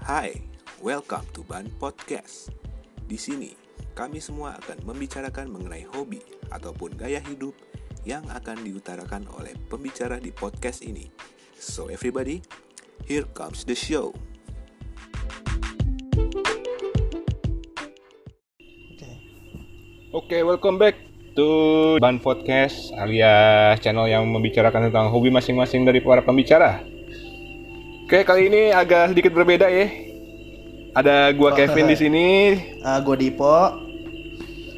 Hai, welcome to Ban Podcast. Di sini, kami semua akan membicarakan mengenai hobi ataupun gaya hidup yang akan diutarakan oleh pembicara di podcast ini. So everybody, here comes the show. Oke, welcome back to Ban Podcast alias channel yang membicarakan tentang hobi masing-masing dari para pembicara. Oke, kali ini agak sedikit berbeda ya. Ada gua Kevin di sini. Uh, gua Dipo.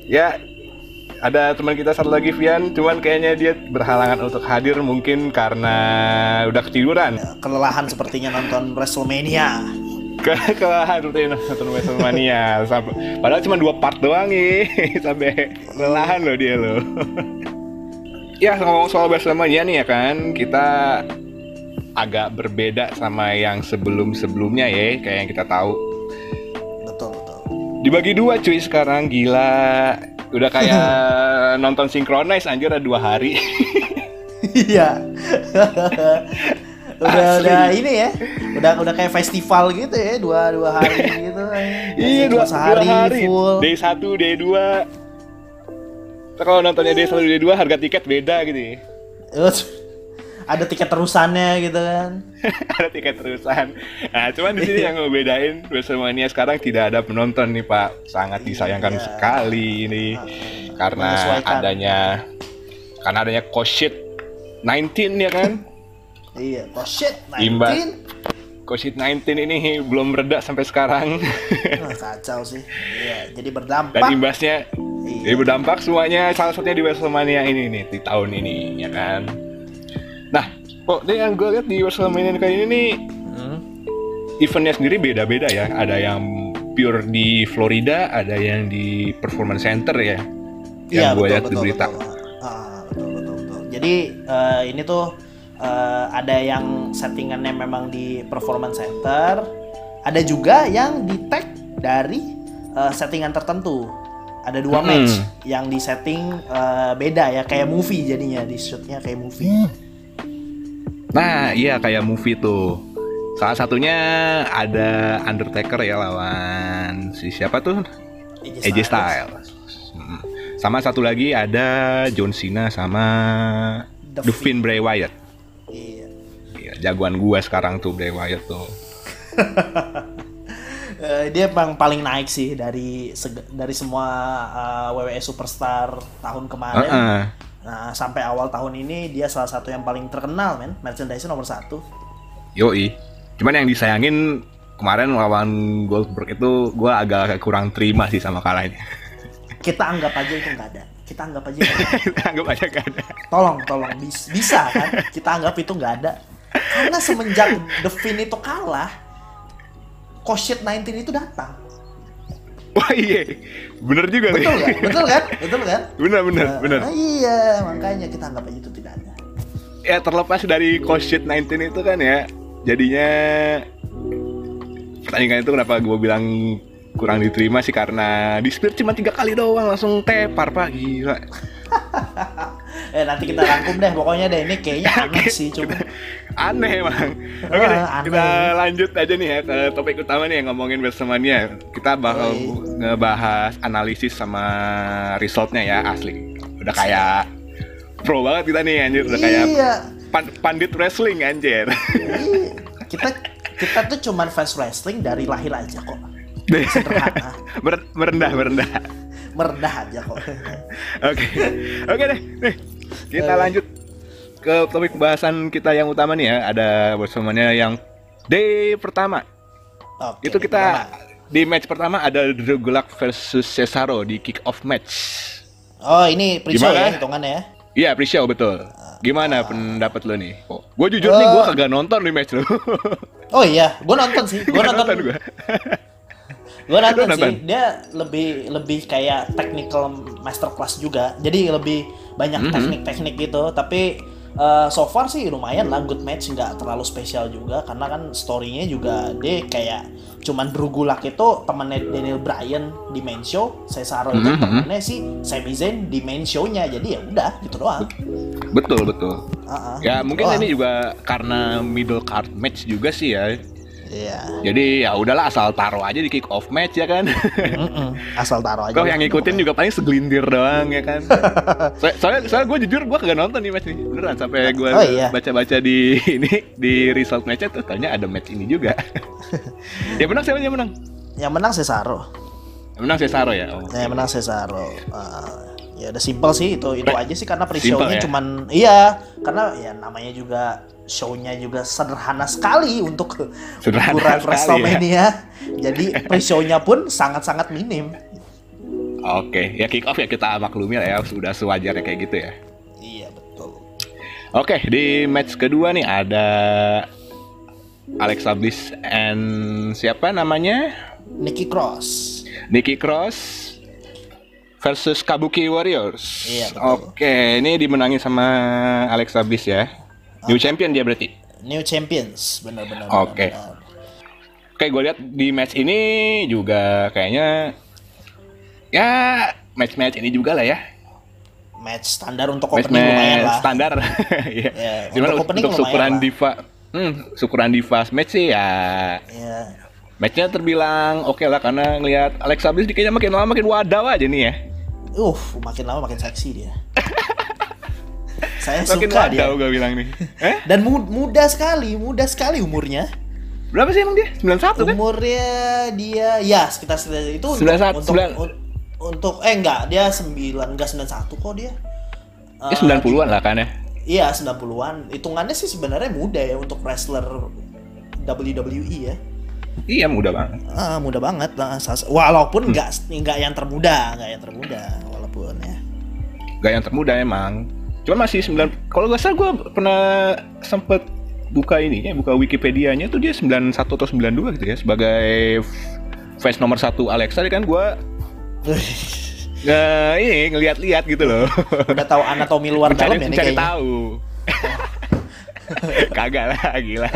Ya, ada teman kita satu lagi Vian, cuman kayaknya dia berhalangan untuk hadir mungkin karena udah ketiduran. Ya, kelelahan sepertinya nonton WrestleMania. Ke kelelahan rutin nonton WrestleMania. Padahal cuma dua part doang nih, sampai kelelahan loh dia loh. ya ngomong soal WrestleMania nih ya kan, kita agak berbeda sama yang sebelum-sebelumnya ya, kayak yang kita tahu. Betul, betul. Dibagi dua cuy sekarang, gila. Udah kayak nonton sinkronize anjir ada dua hari. Iya. udah Asli. udah ini ya. Udah udah kayak festival gitu ya, dua dua hari gitu. iya, dua, sehari dua hari. full. Day 1, day 2. Kalau nontonnya day 1, day 2 harga tiket beda gitu ya. Ada tiket terusannya gitu kan. ada tiket terusan. Nah, cuman di sini yang ngebedain WrestleMania sekarang tidak ada penonton nih Pak. Sangat disayangkan Iya. sekali ini karena adanya karena adanya COVID 19 ya kan. Iya, oh shit, Imbas. 19. COVID-19 ini belum reda sampai sekarang Wah, kacau sih. Iya, jadi berdampak. dan imbasnya Iya. jadi berdampak semuanya salah satunya di WrestleMania ini nih di tahun ini ya kan. Nah, kok deh yang gue lihat di WrestleMania kali ini nih Hmm. eventnya sendiri beda-beda ya. Ada yang pure di Florida, ada yang di Performance Center ya. Yang gue lihat di berita. Iya, Betul. Ah, betul, betul, betul. Jadi eh, ini tuh eh, ada yang settingannya memang di performance center, ada juga yang di tag dari eh, settingan tertentu. Ada dua Hmm. match yang di setting eh, beda ya, kayak movie jadinya di shootnya kayak movie. Nah, iya kayak movie tuh. Salah satunya ada Undertaker ya lawan si siapa tuh? AJ Styles. Mm. Sama satu lagi ada John Cena sama The The Finn Bray Wyatt. Iya. Iya, jagoan gua sekarang tuh Bray Wyatt tuh. Eh, dia emang paling naik sih dari dari semua eh, WWE superstar tahun kemarin. Heeh. Nah, sampai awal tahun ini dia salah satu yang paling terkenal, men. Merchandise nomor satu. Yoi. Cuman yang disayangin kemarin lawan Goldberg itu gua agak kurang terima sih sama kalahnya. Kita anggap aja itu nggak ada. Kita anggap aja. nggak ada. Anggap aja gak ada. Tolong, tolong Bis- bisa kan? Kita anggap itu nggak ada. Karena semenjak The Finn itu kalah, COVID-19 itu datang. Wah iya, bener juga nih. Betul nggak? Betul kan? Betul kan? Bener bener Nah, bener. iya, makanya kita anggap aja itu tidak ada. Ya terlepas dari COVID-19 itu kan ya, jadinya pertandingan itu kenapa gue bilang kurang diterima sih karena di Spirit cuma tiga kali doang langsung tepar pak gila. Eh nanti kita rangkum deh, pokoknya deh ini kayaknya aneh sih cuma. Aneh emang. Oke deh, Ah, aneh. kita lanjut aja nih ya ke topik utama nih yang ngomongin WrestleMania. Kita bakal Yoi. ngebahas analisis sama resultnya ya asli. Udah kayak pro banget kita nih anjir, udah kayak Iya. pan- pandit wrestling anjir. Iya. kita kita tuh cuman fans wrestling dari lahir aja kok sederhana Mer- merendah merendah. Merendah aja kok Oke, oke deh, nih kita Eh. lanjut ke topik pembahasan kita yang utama nih ya. Ada WrestleMania yang day pertama. Oke, Itu kita gimana? di match pertama ada Drew Gulak versus Cesaro di kick off match. oh ini pre-show ya hitungannya ya Iya, pre-show betul. Gimana pendapat lo nih? Oh, gue jujur nih Eh. gue kagak nonton di match lo. oh iya gue nonton sih gue Nggak nonton gue. gue nonton sih. dia lebih lebih kayak technical masterclass juga. Jadi lebih banyak Mhm. teknik-teknik gitu. Tapi eh, so far sih lumayan lah. Good match nggak terlalu spesial juga. Karena kan storynya juga dia kayak cuman Drew Gulak itu temennya Daniel Bryan di main show. Cesaro itu temennya si Sami Zayn di main show-nya. Jadi ya udah gitu doang. Betul betul. Ah, ah, Ya gitu mungkin doang. ini juga karena middle card match juga sih ya. Iya. Jadi ya udahlah asal taruh aja di kick off match ya kan. Mm-mm. Asal taruh aja. Kok yang ngikutin juga paling segelintir doang ya kan. So- soalnya soalnya gue jujur gue kagak nonton nih match nih beneran sampai gue Oh, iya. baca-baca di ini di result matchnya tuh ternyata ada match ini juga. ya menang siapa yang menang? Yang menang Cesaro. Yang menang Cesaro ya. Oh. Yang menang Cesaro. Ah, ya udah simpel sih itu itu aja sih karena pre-show-nya ya? cuman iya karena ya namanya juga show-nya juga sederhana sekali untuk Sederhana ukuran WrestleMania. Jadi pre-show-nya pun sangat-sangat minim. Oke, ya kick off ya kita maklumi lah ya sudah sewajarnya kayak gitu ya. Iya betul. Oke, di match kedua nih ada Alexa Bliss and siapa namanya? Nikki Cross. Nikki Cross versus Kabuki Warriors. Iya. Oke, ini dimenangin sama Alexa Bliss ya. New champion dia berarti. New Champions, benar-benar. Oke. benar-benar. Oke, gue lihat di match ini juga kayaknya ya match-match ini juga lah ya. Match standar untuk opening Match-match lumayan lah. standar. Iya. Ya, Cuman untuk untuk, syukuran diva, hmm, syukuran diva match sih ya Iya. matchnya terbilang oke lah karena ngelihat Alexa Bliss kayaknya makin lama makin wadaw aja nih ya. Uh, makin lama makin seksi dia. Saya Makin suka dia. gue bilang nih. Eh? Dan mu- muda sekali, muda sekali umurnya. Berapa sih emang dia? 91 kan? Umurnya dia ya sekitar sekitar itu untuk 91, untuk, sembilan- un- untuk eh enggak, dia 9 enggak 91 kok dia. Ya Eh, 90-an lah kan ya. Iya, 90-an. Hitungannya sih sebenarnya muda ya untuk wrestler WWE ya. Iya muda banget. Ah, muda banget lah. Walaupun enggak enggak yang termuda, enggak yang termuda walaupun ya. Gak yang termuda emang. Cuman masih 9 kalau gak salah gue pernah sempet buka ininya, buka Wikipedia-nya tuh dia 91 atau 92 gitu ya sebagai f- fans nomor satu Alexa kan gue nggak ini ngeliat-liat gitu loh. Udah tahu anatomi luar mencari, dalam ya nih mencari kayaknya. tahu. Kagak lah, gila.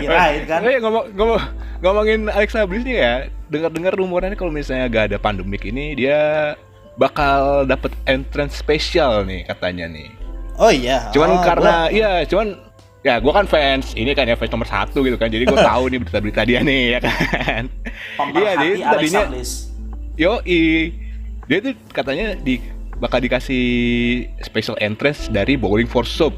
Kirain kan. Eh, ngomong, ngomong, ngomongin Alexa Bliss nih ya, dengar-dengar rumornya nih kalau misalnya gak ada pandemik ini dia bakal dapet entrance spesial nih katanya nih. Oh iya. Cuman Oh, karena gua- iya, cuman ya gue kan fans ini kan ya fans nomor satu gitu kan, jadi gue tahu nih berita-berita dia nih ya kan. Iya, dia Alexa tadinya yo dia tuh katanya di bakal dikasih special entrance dari Bowling for Soup.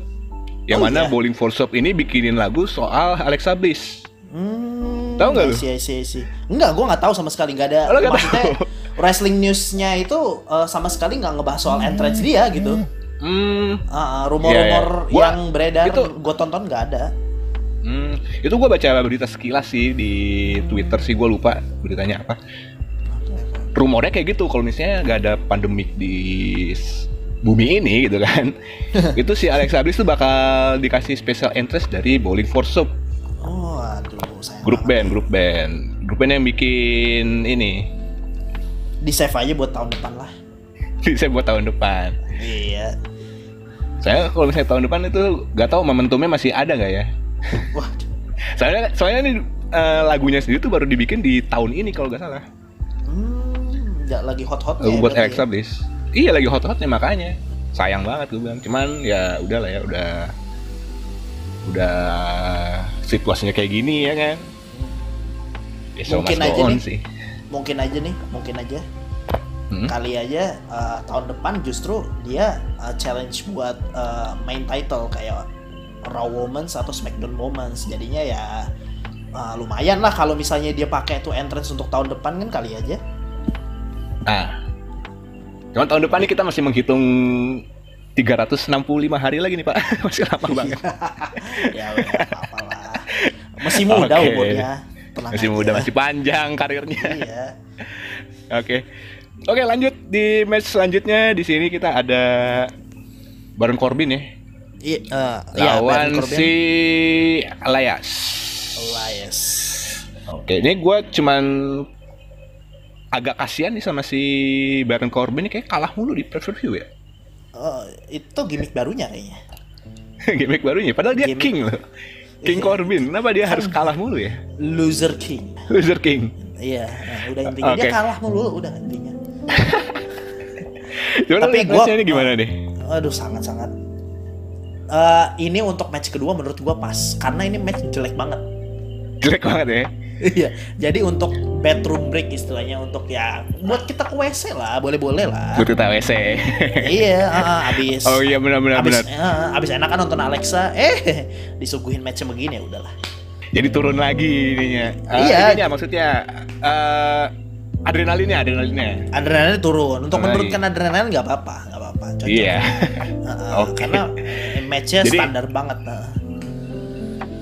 Yang Oh, mana iya? Bowling for Soup ini bikinin lagu soal Alexa Bliss. Hmm, Tahu nggak lu? Iya, iya, iya. Enggak, gue nggak tahu sama sekali nggak ada. Oh, maksudnya tahu? wrestling newsnya itu eh, sama sekali nggak ngebahas soal entrance dia gitu. Hmm, Ah, ah, rumor-rumor iya. Gua- yang beredar itu- gue tonton nggak ada. hmm, itu gue baca berita sekilas sih di Twitter sih gue lupa beritanya apa. Rumornya kayak gitu kalau misalnya nggak ada pandemik di bumi ini gitu kan, itu si Alexa Bliss tuh bakal dikasih special entrance dari Bowling for Soup. Oh, aduh, grup band, grup band, grup band yang bikin ini Di save aja buat tahun depan lah. saya buat tahun depan. Iya. Saya kalau misalnya tahun depan itu nggak tahu momentumnya masih ada nggak ya? Wah, Soalnya soalnya nih eh, lagunya sendiri tuh baru dibikin di tahun ini kalau nggak salah. hmm, nggak lagi hot-hotnya. Lagu ya buat Alexa Bliss. Iya lagi hot-hotnya makanya. Sayang banget gue bilang. Cuman ya udah lah ya udah udah situasinya kayak gini ya kan. Ya, Mungkin aja nih. sih. Mungkin aja nih, mungkin aja. Hmm? Kali aja eh, tahun depan justru dia eh, challenge buat eh, main title kayak Raw Women's atau SmackDown Women's. Jadinya ya eh, lumayan lah kalau misalnya dia pakai tuh entrance untuk tahun depan kan kali aja. Nah, cuman tahun depan nih kita masih menghitung 365 hari lagi nih Pak, masih lama banget. ya udah apa-apa lah. Masih muda Oke. umurnya. Tenang Masih aja. muda, masih panjang karirnya. Iya. Oke, oke lanjut di match selanjutnya di sini kita ada Baron Corbin ya, iya, Baron lawan Corbin. si Elias. Elias. Oke, ini gue cuman agak kasihan nih sama si Baron Corbin ini kayak kalah mulu di pay per view ya. Oh, itu gimmick barunya kayaknya. Gimmick barunya, padahal dia Gimmick. king loh. King Iya. Corbin, kenapa dia harus kalah mulu ya? Loser King. Loser King. Iya, nah, udah intinya Oke. dia kalah mulu udah intinya. Tapi gua- ini gimana nih? Aduh sangat-sangat. Eh ini untuk match kedua menurut gua pas karena ini match jelek banget. jelek banget ya Iya, jadi untuk bedroom break istilahnya untuk ya buat kita ke WC lah, boleh-boleh lah. butuh tahu WC iya, uh, abis. oh iya benar benar abis, benar uh, abis enak kan nonton Alexa, eh disuguhin match begini ya udahlah. jadi turun lagi ininya Eh, Iya. ininya maksudnya eh adrenalinnya adrenalinnya Adrenalin turun. Untuk Turun menurunkan adrenalin nggak apa-apa, nggak apa-apa. Cocok. iya Uh, uh, Oke. Karena matchnya Jadi- standar banget. Nah.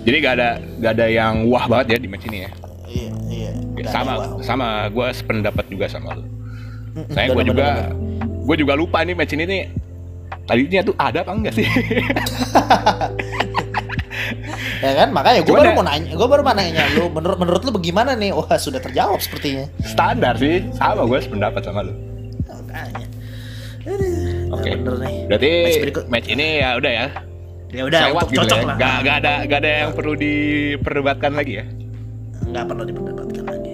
jadi gak ada gak ada yang wah banget ya di match ini ya Iya, iya. Ya, Nggak sama wow. sama gue sependapat juga sama Mm-mm, saya gue juga gue juga lupa nih match ini nih tadinya tuh ada apa enggak sih Ya kan, makanya gue baru mau nanya, gue baru mau nanya lu, menurut menurut lu bagaimana nih? Wah sudah terjawab sepertinya. standar sih sama gue sependapat sama lu Makanya. Aduh, Oke. bener nih. berarti Match berikut. match ini ya udah ya Ya udah untuk gitu cocok ya. lah. Gak, gak ada gak ada yang perlu diperdebatkan lagi ya Nggak perlu diperdebatkan lagi.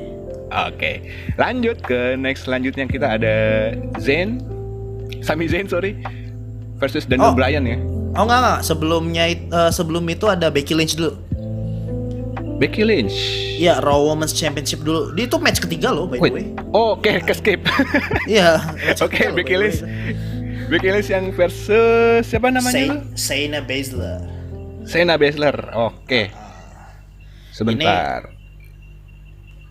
Oke, lanjut ke next selanjutnya kita ada Zayn, Sami Zayn sorry, versus Daniel Oh. Bryan ya. Oh enggak enggak, sebelumnya eh, sebelum itu ada Becky Lynch dulu. Becky Lynch. Iya, Raw Women's Championship dulu. Dia itu match ketiga loh by the Wait, way. oh, oke, ke skip. Iya. Oke, Becky the Lynch. Becky Lynch yang versus siapa namanya? Shayna Baszler. Shayna Baszler. Oke. Sebentar.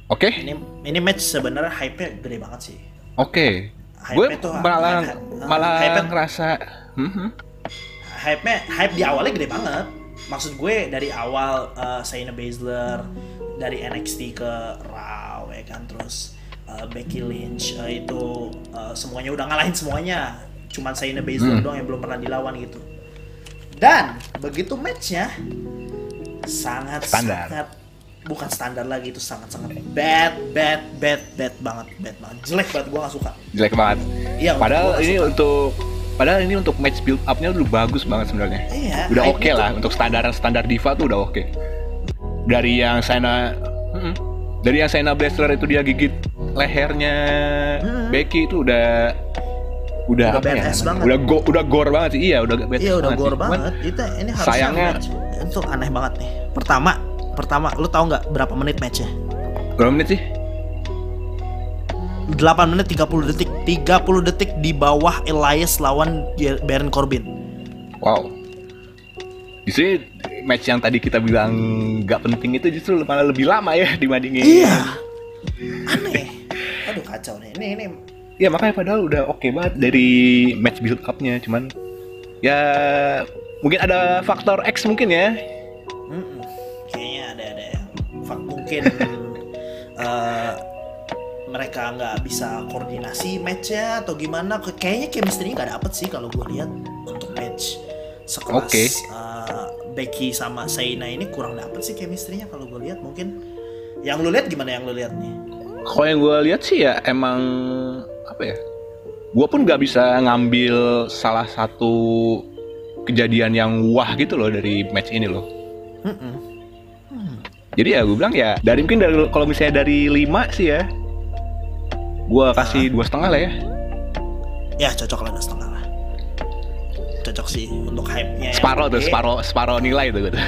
Oke, Ini ini match sebenarnya hype-nya gede banget sih. oke. Hype-nya Gue malah hype- malah ngerasa, hmm, Hype-nya hype di awalnya gede banget. Maksud gue dari awal uh, Shayna Baszler dari NXT ke Raw ya kan terus uh, Becky Lynch uh, itu uh, semuanya udah ngalahin semuanya. Cuman Shayna Baszler Hmm. doang yang belum pernah dilawan gitu. Dan begitu matchnya sangat Standar. sangat bukan standar lagi itu sangat sangat bad bad bad bad banget bad banget jelek banget gue gak suka jelek banget. iya Padahal ini suka. untuk padahal ini untuk match build up-nya udah bagus banget sebenarnya. iya Udah oke itu- lah untuk standar standar diva tuh udah oke. Dari yang Mm-mm. dari yang Shayna Baszler itu dia gigit lehernya Mm. Becky itu udah udah, Udah apa ya? banget. Udah go, udah gore banget sih. Iya, udah badass Iya udah banget gore sih. Cuman banget. Itu ini harusnya sayangnya- match. itu aneh banget nih. Pertama, pertama lu tahu nggak berapa menit matchnya? Berapa menit sih? 8 menit 30 detik. 30 detik di bawah Elias lawan Baron Corbin. Wow. Justru match yang tadi kita bilang nggak penting itu justru malah lebih lama ya dibandingin. Iya. Aneh. Aduh kacau nih. Ini ini Ya makanya padahal udah oke banget dari match build up-nya cuman ya mungkin ada faktor X mungkin ya. mm-mm. kayaknya ada ada fak- mungkin eh, mereka nggak bisa koordinasi matchnya atau gimana kayaknya chemistry nggak dapet sih kalau gue lihat untuk match sekelas Oke. eh, Becky sama Shayna ini kurang dapet sih chemistry-nya kalau gue lihat mungkin yang lu lihat gimana yang lu lihat nih Kalau yang gue lihat sih ya emang apa ya? Gue pun nggak bisa ngambil salah satu kejadian yang wah gitu loh dari match ini loh. Mm-mm. Hmm. Jadi ya gue bilang ya dari mungkin dari kalau misalnya dari 5 sih ya, gue kasih dua setengah lah ya. ya cocok lah dua setengah lah cocok sih untuk hype-nya yang Separoh tuh, gede. separoh, separoh nilai tuh gitu.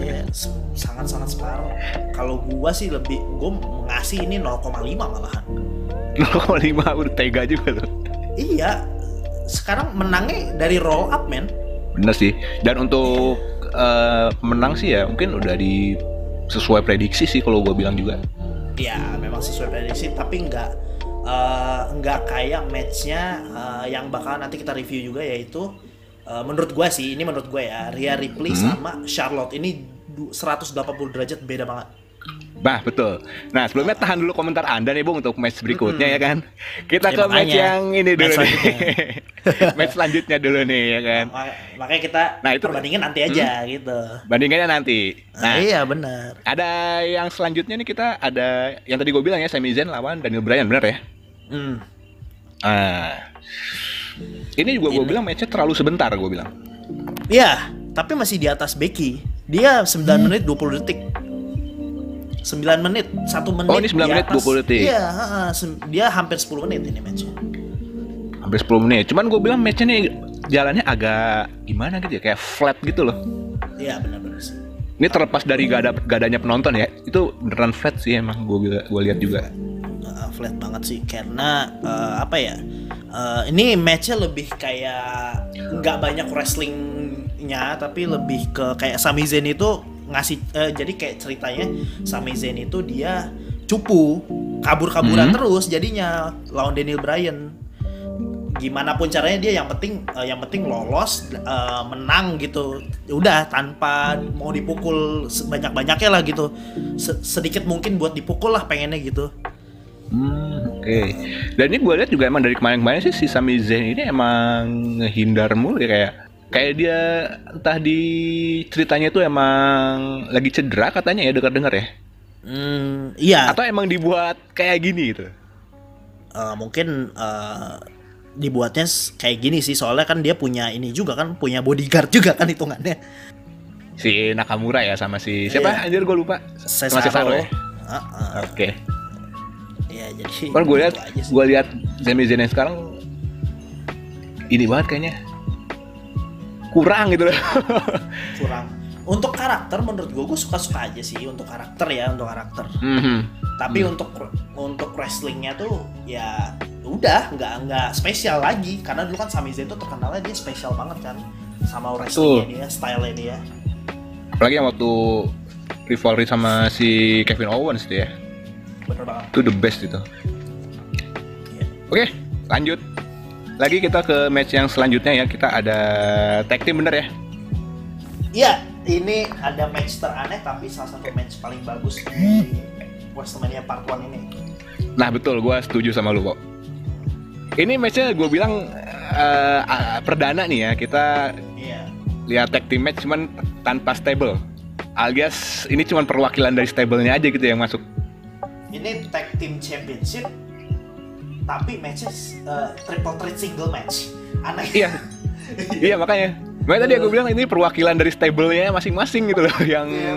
Iya, s- sangat-sangat separuh. Kalau gua sih lebih, gua ngasih ini 0,5 malahan. 0,5 udah tega juga tuh. Iya, sekarang menangnya dari roll up men. Bener sih. Dan untuk eh, menang sih ya mungkin udah di sesuai prediksi sih kalau gue bilang juga. Ya, memang sesuai prediksi, tapi nggak eh, nggak kayak matchnya eh, yang bakal nanti kita review juga yaitu eh, menurut gua sih, ini menurut gua ya, Rhea Ripley Hmm. sama Charlotte ini du- 180 derajat beda banget. Nah betul. Nah sebelumnya tahan dulu komentar anda nih bung untuk match berikutnya ya kan. Kita Ya, ke match makanya. yang ini dulu Match nih. match selanjutnya dulu nih ya kan. Mak- Makanya kita Nah, itu- perbandingan nanti aja gitu. Bandingannya nanti. Nah iya benar. ada yang selanjutnya nih kita ada yang tadi gue bilang ya Sami Zayn lawan Daniel Bryan bener ya. Hmm. Nah ini juga gue bilang matchnya terlalu sebentar gue bilang. Iya, tapi masih di atas Becky. Dia 9 menit 20 detik. 9 menit, 1 menit. Oh, ini 9 di menit, atas. 20 detik. Iya, dia hampir 10 menit ini matchnya. Hampir 10 menit. Cuman gue bilang matchnya nih jalannya agak gimana gitu ya kayak flat gitu loh. Iya, benar-benar sih. Ini terlepas dari gak ada gak adanya penonton ya, itu beneran flat sih emang gue gue lihat juga. Uh, flat banget sih karena uh, apa ya? Uh, ini matchnya lebih kayak nggak banyak wrestlingnya tapi lebih ke kayak Sami Zayn itu ngasih uh, jadi kayak ceritanya Sami Zayn itu dia cupu kabur-kaburan Hmm. terus jadinya lawan Daniel Bryan gimana pun caranya dia yang penting eh, yang penting lolos eh, menang gitu udah tanpa mau dipukul sebanyak banyaknya lah gitu Se- sedikit mungkin buat dipukul lah pengennya gitu Hmm, oke. Dan ini gue lihat juga emang dari kemarin-kemarin sih si Sami Zayn ini emang ngehindar mulu ya kayak kayak dia entah di ceritanya tuh emang lagi cedera katanya ya dengar-dengar ya. hmm, iya Atau emang dibuat kayak gini gitu. eh, mungkin eh, dibuatnya kayak gini sih soalnya kan dia punya ini juga kan punya bodyguard juga kan hitungannya Si Nakamura ya sama si siapa? Iya. Anjir gue lupa. Sama Cesaro ya. Heeh. Oke. Ya jadi Kan gue lihat gitu sih. gue lihat Sami Zayn yang sekarang ini banget kayaknya kurang gitu loh. kurang untuk karakter menurut gue gue suka-suka aja sih untuk karakter ya untuk karakter Mhm. tapi untuk untuk wrestlingnya tuh ya udah nggak nggak spesial lagi karena dulu kan Sami Zayn tuh terkenalnya dia spesial banget kan sama wrestlingnya dia stylenya dia Apalagi yang waktu rivalry sama si Kevin Owens tuh ya. Bener banget Itu the best itu. Iya. Oke, lanjut. Lagi kita ke match yang selanjutnya ya. Kita ada tag team bener ya. iya ini ada match teraneh tapi salah satu match paling bagus di WrestleMania Part 1 ini Nah betul, gue setuju sama lu kok. Ini matchnya gue bilang eh, ah, perdana nih ya. Kita iya lihat tag team match cuman tanpa stable. Alias ini cuman perwakilan dari stablenya aja gitu yang masuk. Ini tag team championship tapi matchnya uh, triple threat single match aneh Iya. iya makanya. Makanya tadi aku bilang ini perwakilan dari stablenya masing-masing gitu loh yang Iya.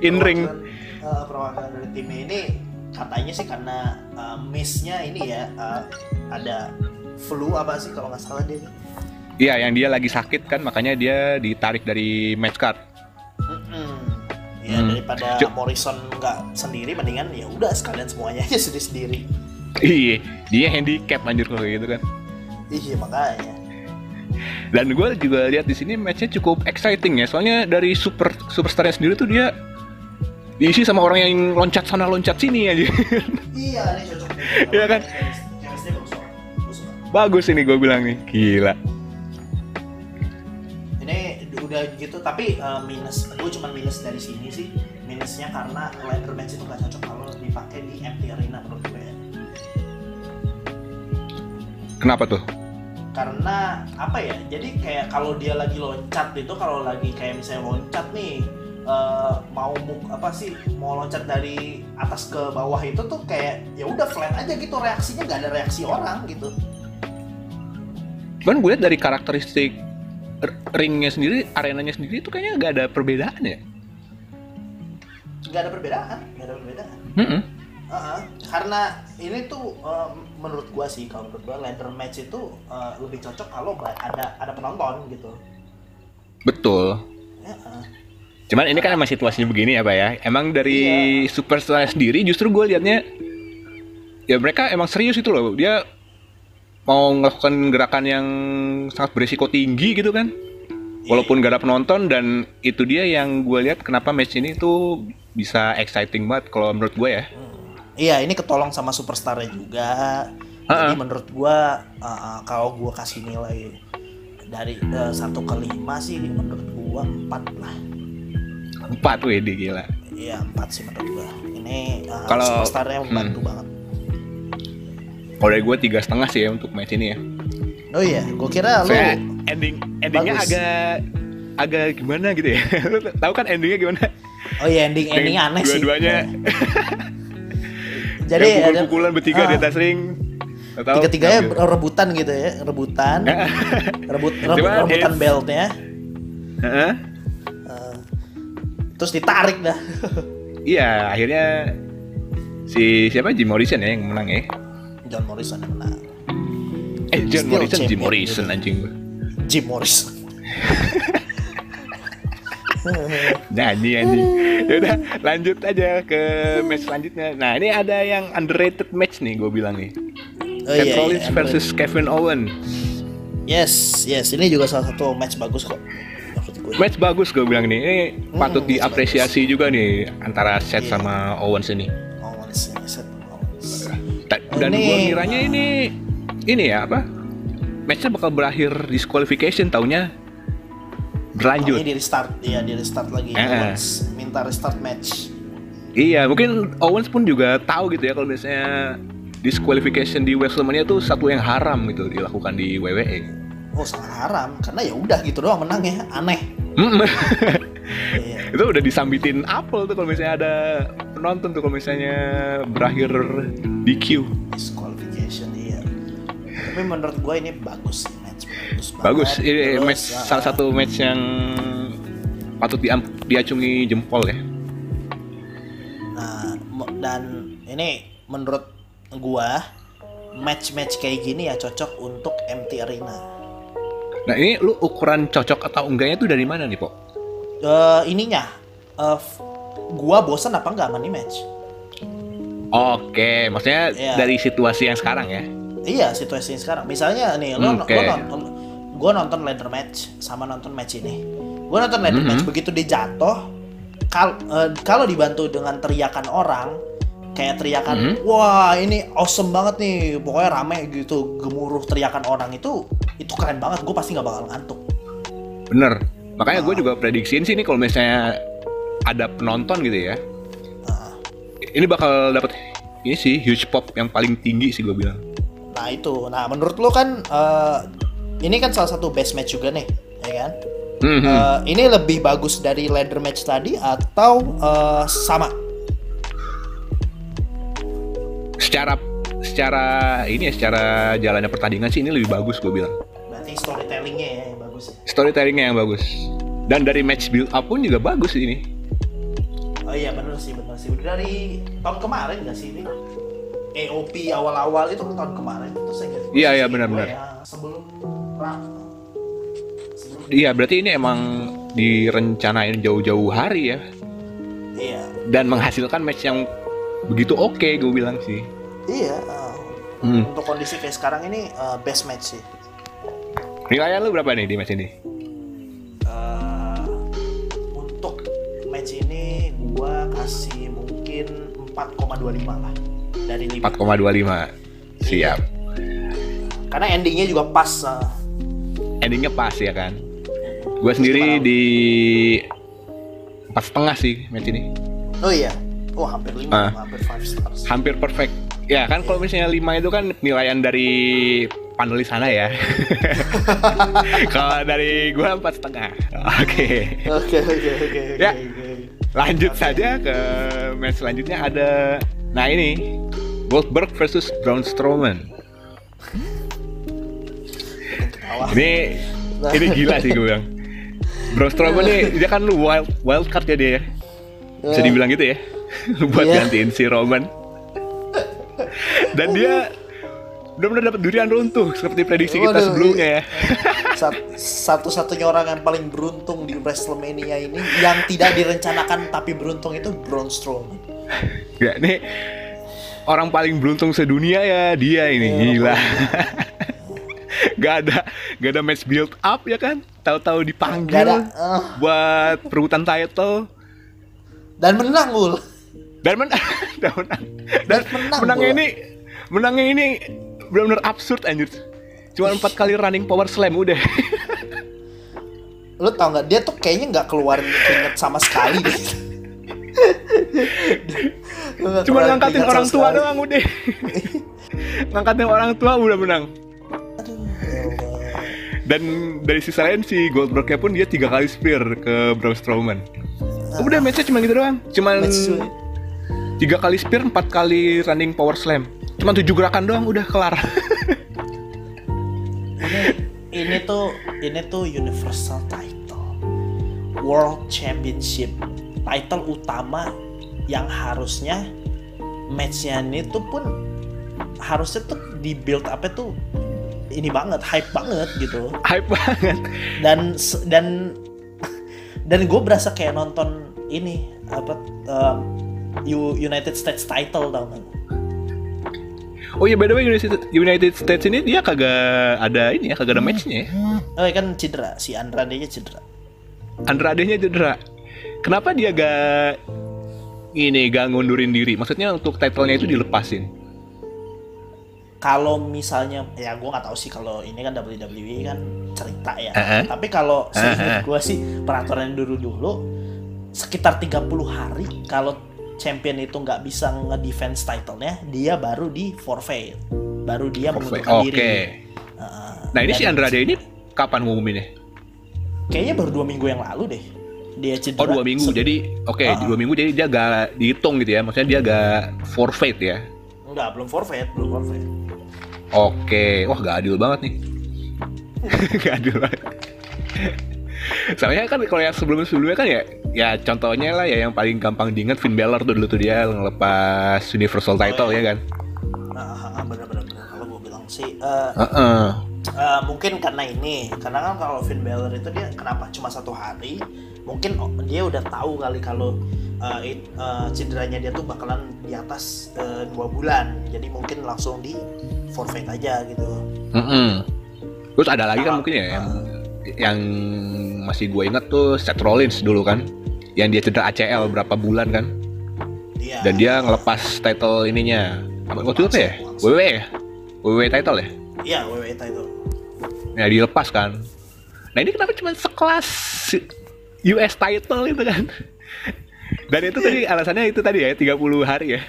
in ring. Perwakilan, eh, perwakilan dari tim ini katanya sih karena eh, miss-nya ini ya eh, ada flu apa sih kalau nggak salah dia Iya, yang dia lagi sakit kan makanya dia ditarik dari match card. Ya Hmm. daripada Jo- Morrison nggak sendiri mendingan ya udah sekalian semuanya aja sendiri sendiri Iya, dia handicap anjir kalau gitu kan. iya makanya Dan gue juga lihat di sini matchnya cukup exciting ya, soalnya dari super superstarnya sendiri tuh dia diisi sama orang yang loncat sana loncat sini aja. iya ini cocok Iya kan? Bagus ini gue bilang nih, gila. Udah gitu tapi uh, minus gue cuma minus dari sini sih. Minusnya karena ladder match itu nggak cocok kalau dipakai di empty arena menurut gue Kenapa tuh? karena apa ya jadi kayak kalau dia lagi loncat itu kalau lagi kayak misalnya loncat nih uh, mau muk apa sih mau loncat dari atas ke bawah itu tuh kayak ya udah flat aja gitu reaksinya nggak ada reaksi orang gitu. Cuman gue lihat dari karakteristik ringnya sendiri, arenanya sendiri itu kayaknya nggak ada perbedaan ya. nggak ada perbedaan nggak ada perbedaan Mm-mm. Uh-uh. karena ini tuh uh, menurut gua sih kalau menurut gua ladder match itu uh, lebih cocok kalau ada ada penonton gitu. Betul. Uh-uh. Cuman ini kan emang situasinya begini ya Pak ya. Emang dari superstar sendiri justru gue liatnya ya mereka emang serius itu loh. Dia mau melakukan gerakan yang sangat berisiko tinggi gitu kan. Walaupun gak ada penonton dan itu dia yang gue lihat kenapa match ini tuh bisa exciting banget kalau menurut gue ya. Iya ini ketolong sama superstarnya juga. Jadi Uh-uh. menurut gua uh-uh, kalau gua kasih nilai dari uh, satu ke lima sih menurut gua empat lah. Empat Edi gila. Iya empat sih menurut gua. Ini uh, Kalau- superstarnya membantu banget. Kalau dari gue tiga setengah sih ya untuk match ini ya. Oh iya, gua kira lu Saya ending endingnya Bagus. agak agak gimana gitu ya. Lu tahu kan endingnya gimana? Oh iya ending ending aneh sih. Dua-duanya Jadi yang ada pukul-pukulan bertiga di Ah. atas ring. Tiga-tiganya Ngambil. rebutan gitu ya rebutan rebut rebut Cuma rebutan it's- beltnya Heeh. Eh, terus ditarik dah Iya, akhirnya si siapa Jim Morrison ya yang menang ya. John Morrison yang menang Eh, John Still Morrison, Jim Morrison gitu. anjing gue. Jim Morrison Nyanyi anjing. Ya udah, lanjut aja ke match selanjutnya. Nah, ini ada yang underrated match nih gue bilang nih. Oh, Seth iya, Rollins iya, versus Kevin Owens. Yes, yes, ini juga salah satu match bagus kok. Match bagus gue bilang nih. Ini patut match diapresiasi juga nih antara Seth Iya. sama Owens ini. Dan gue ngiranya ini ini ya apa? Matchnya bakal berakhir disqualification taunya berlanjut. Ini di restart, iya di restart lagi. Eh. Owens minta restart match. Iya, mungkin Owens pun juga tahu gitu ya kalau misalnya disqualification di WrestleMania tuh satu yang haram gitu dilakukan di WWE. Oh sangat haram, karena ya udah gitu doang menangnya, aneh. Iya. itu udah disambitin apel tuh kalau misalnya ada penonton tuh kalau misalnya berakhir DQ. Disqualification iya. Tapi menurut gue ini bagus sih match bagus. Bagus, banget. ini Terus, match ah, salah satu match yang patut diam- diacungi jempol ya. Nah, dan ini menurut gua match-match kayak gini ya cocok untuk MT Arena. Nah ini lu ukuran cocok atau enggaknya tuh dari mana nih, Pok? Eh ininya, eh, f- gua bosan apa enggak sama nih match? Oke, maksudnya Iya. dari situasi yang sekarang ya. Iya situasinya sekarang. Misalnya nih, lo, Oke. lo nonton, gua nonton ladder match sama nonton match ini. Gua nonton ladder Mhm. match begitu dia jatuh, kal eh, kalau dibantu dengan teriakan orang, kayak teriakan, Mhm. wah ini awesome banget nih, pokoknya rame gitu, gemuruh teriakan orang itu, itu keren banget. Gue pasti nggak bakal ngantuk. Bener. Makanya gue Ah. juga prediksiin sih nih kalau misalnya ada penonton gitu ya. Nah, Ini bakal dapat ini sih huge pop yang paling tinggi sih gue bilang. nah itu, nah menurut lo kan, eh, ini kan salah satu best match juga nih, ya kan? Mhm. Eh, ini lebih bagus dari ladder match tadi atau eh, sama? Secara secara ini ya secara jalannya pertandingan sih ini lebih bagus gue bilang. Berarti storytellingnya ya yang bagus. ya? Storytellingnya yang bagus. Dan dari match build up pun juga bagus ini. Oh iya bener sih bener sih. Udah dari tahun kemarin gak sih ini? AOP awal-awal itu kan tahun kemarin itu saya. Iya, iya, benar-benar. gue ya, sebelum Ra- sebelum Iya berarti ini emang direncanain jauh-jauh hari ya. iya Dan menghasilkan match yang begitu oke gue bilang sih. Iya uh, Hmm. untuk kondisi kayak sekarang ini uh, best match sih. Nilainya lu berapa nih di match ini? Uh, untuk match ini gua kasih mungkin 4,25 lah dari 5. 4,25. Siap. Karena endingnya juga pas. uh, Endingnya pas ya kan. Gue sendiri di empat setengah sih match ini. oh iya. Oh hampir 5, Ah. hampir 5 stars. Hampir perfect. Ya kan kalau misalnya 5 itu kan nilaian dari panelis sana ya. kalau dari gua empat setengah. Oke. Oke oke oke oke. Ya. Lanjut saja ke match selanjutnya ada nah ini Goldberg versus Braun Strowman. Ini ini gila sih gue bilang. Braun Strowman nih dia kan wild wild card ya dia. ya. Bisa dibilang gitu ya. Buat Iya. gantiin si Roman. Dan dia benar-benar dapat durian runtuh seperti prediksi kita sebelumnya ya. Sat- satu-satunya orang yang paling beruntung di WrestleMania ini yang tidak direncanakan tapi beruntung itu Braun Strowman. Ya, nih orang paling beruntung sedunia ya dia ini Iya, gila. gak ada gak ada match build up ya kan? Tahu-tahu dipanggil ada eh, buat perebutan title dan menang Bul. dan menang dan menang dan menang, menangnya Bro. ini menangnya ini benar-benar absurd anjir. Cuma empat kali running power slam udah. Lu tau nggak dia tuh kayaknya nggak keluarin keringet sama sekali deh. Cuma ngangkatin orang tua sekali. doang udah. ngangkatin orang tua udah menang. Aduh. Dan dari sisi lain si Goldbergnya pun dia tiga kali spear ke Braun Strowman. Udah matchnya cuma gitu doang. Cuman Match. Tiga kali spear, empat kali running power slam. Cuma tujuh gerakan doang udah kelar. ini ini tuh ini tuh universal title world championship title utama yang harusnya matchnya ini tuh pun harusnya tuh di build up tuh ini banget hype banget gitu Hype banget. dan dan dan gue berasa kayak nonton ini apa um, U- United States title tau gak? Oh iya, by the way United, United States ini dia kagak ada ini ya, kagak ada matchnya ya. Oh iya kan cedera si Andrade nya cedera. Andrade-nya cedera. Kenapa dia gak ini gak ngundurin diri? Maksudnya untuk title-nya itu dilepasin. Kalau misalnya ya gue nggak tahu sih kalau ini kan WWE kan cerita ya. Uh-uh. Tapi kalau seingat Uh-uh. gue sih peraturan dulu dulu sekitar 30 hari kalau champion itu nggak bisa nge-defense title-nya, dia baru di forfeit. Baru dia Forfeit. mengundurkan Oke. diri. Uh, Nah ini si Andrade ini kapan ngumuminnya? Kayaknya baru dua minggu yang lalu deh. Dia cedera. Oh dua minggu, Se- jadi oke di ah. dua minggu jadi dia gak dihitung gitu ya, maksudnya dia gak forfeit ya. Enggak, belum forfeit, belum forfeit. Oke, wah gak adil banget nih. gak adil banget. Soalnya kan kalau yang sebelum-sebelumnya kan ya, ya contohnya lah ya yang paling gampang diingat Finn Balor tuh dulu tuh dia ngelepas Universal Title ya kan. Nah, bener-bener kalau gue bilang sih eh, Heeh. Eh, mungkin karena ini karena kan kalau Finn Balor itu dia kenapa cuma satu hari mungkin dia udah tahu kali kalau eh, it- eh, cederanya dia tuh bakalan di atas eh, dua bulan jadi mungkin langsung di forfeit aja gitu Mm-mm. Terus ada lagi kan mungkin ya yang yang masih gue ingat tuh Seth Rollins dulu kan, yang dia cedera ACL berapa bulan kan, dia dan dia ngelepas title ininya. Apa waktu itu apa ya? WWE ya? WWE title ya? iya WWE title Ya dilepas kan. Nah ini kenapa cuma sekelas US title itu kan? Dan itu tadi alasannya itu tadi ya 30 hari ya.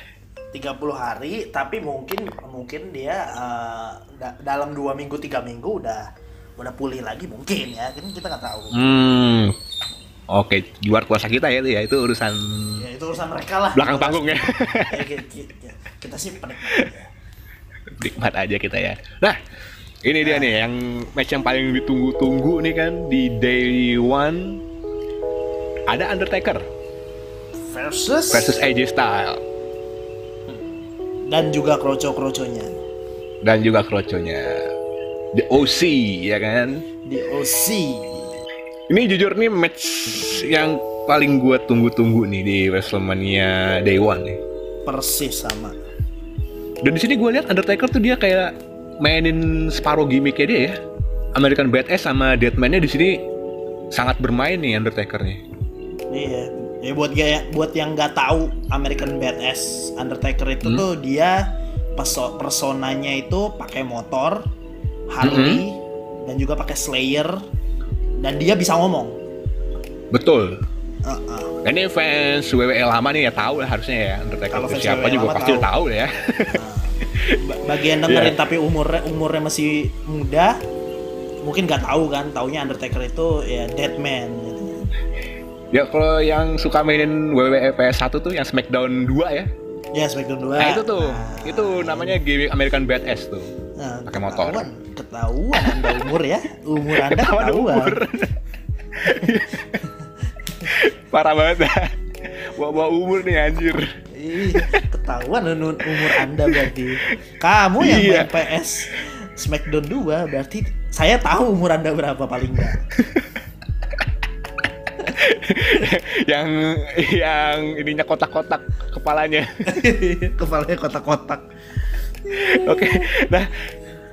30 hari tapi mungkin mungkin dia eh, da- dalam dua minggu tiga minggu udah udah pulih lagi mungkin ya. Kan kita nggak tahu. Hmm. Oke, di luar kuasa kita ya itu ya. Itu urusan ya itu urusan mereka lah. belakang panggung ya. Ya, ki- ki- ya, kita sih penikmat aja. Nikmat aja kita ya. Nah, ini dia nih yang match yang paling ditunggu-tunggu nih kan di day one. Ada Undertaker versus, versus AJ Styles. Dan juga kroco-kroconya dan juga kroconya The OC ya kan. di OC. Ini jujur nih match yang paling gue tunggu-tunggu nih di WrestleMania Day One nih. Persis sama. Dan di sini gue lihat Undertaker tuh dia kayak mainin separuh gimmicknya dia ya. American Badass sama Deadman-nya di sini sangat bermain nih Undertaker nih. Iya. Ya buat gaya, buat yang nggak tahu American Badass Undertaker itu tuh dia perso personanya itu pakai motor Harley dan juga pakai Slayer dan dia bisa ngomong. Betul. Uh-uh. Dan ini fans WWE lama nih ya tahu lah harusnya ya Undertaker Kalau siapa WWE juga pasti tahu. tahu ya. Ba- Bagian dengerin Iya. tapi umurnya umurnya masih muda, mungkin nggak tahu kan. Taunya Undertaker itu ya dead man. Gitu. ya kalau yang suka mainin WWE PS1 tuh yang Smackdown 2 ya. Ya Smackdown 2. Nah, itu tuh. Nah, itu namanya gimmick American Badass tuh. Nah, Pakai motor. Ketahuan, ketahuan Anda umur ya. Umur Anda Ketahuan ketahuan. umur. Parah banget dah. Bawa-bawa umur nih anjir. Ih, ketahuan nu- umur Anda berarti. Kamu yang Iya. main PS Smackdown 2 berarti saya tahu umur Anda berapa paling enggak. yang yang ininya kotak-kotak kepalanya. Kepalanya kotak-kotak. Oke, nah,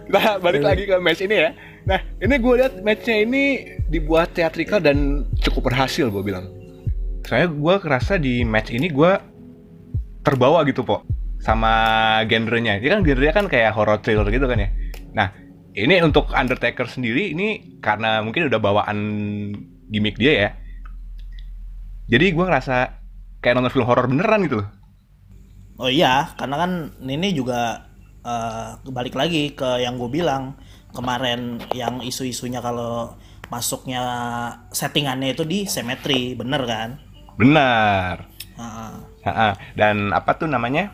nah balik lagi ke match ini ya. Nah, ini gue lihat matchnya ini dibuat teatrikal dan cukup berhasil gue bilang. Saya gue kerasa di match ini gue terbawa gitu po sama genrenya. Dia kan genrenya kan kayak horror thriller gitu kan ya. Nah, ini untuk Undertaker sendiri ini karena mungkin udah bawaan gimmick dia ya. Jadi gue ngerasa kayak nonton film horor beneran gitu loh. Oh iya, karena kan ini juga eh, balik lagi ke yang gue bilang kemarin yang isu-isunya kalau masuknya settingannya itu di simetri, bener kan? Benar. Heeh. Ha-ha. Dan apa tuh namanya?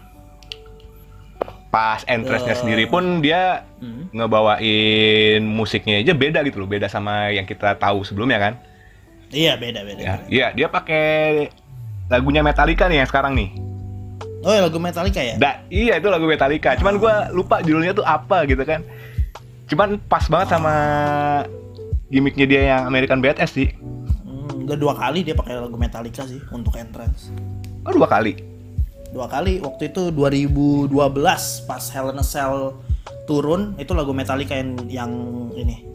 Pas entrance-nya Eh. sendiri pun dia Hmm. ngebawain musiknya aja beda gitu loh, beda sama yang kita tahu sebelumnya kan. Iya beda beda. Ya, iya dia pakai lagunya Metallica nih yang sekarang nih. Oh ya lagu Metallica ya? Da, iya itu lagu Metallica. Cuman gua lupa judulnya tuh apa gitu kan. Cuman pas banget sama gimmicknya dia yang American Badass sih. Hmm. enggak dua kali dia pakai lagu Metallica sih untuk entrance. Oh dua kali. Dua kali waktu itu 2012 pas Hell in a Cell turun itu lagu Metallica yang yang ini.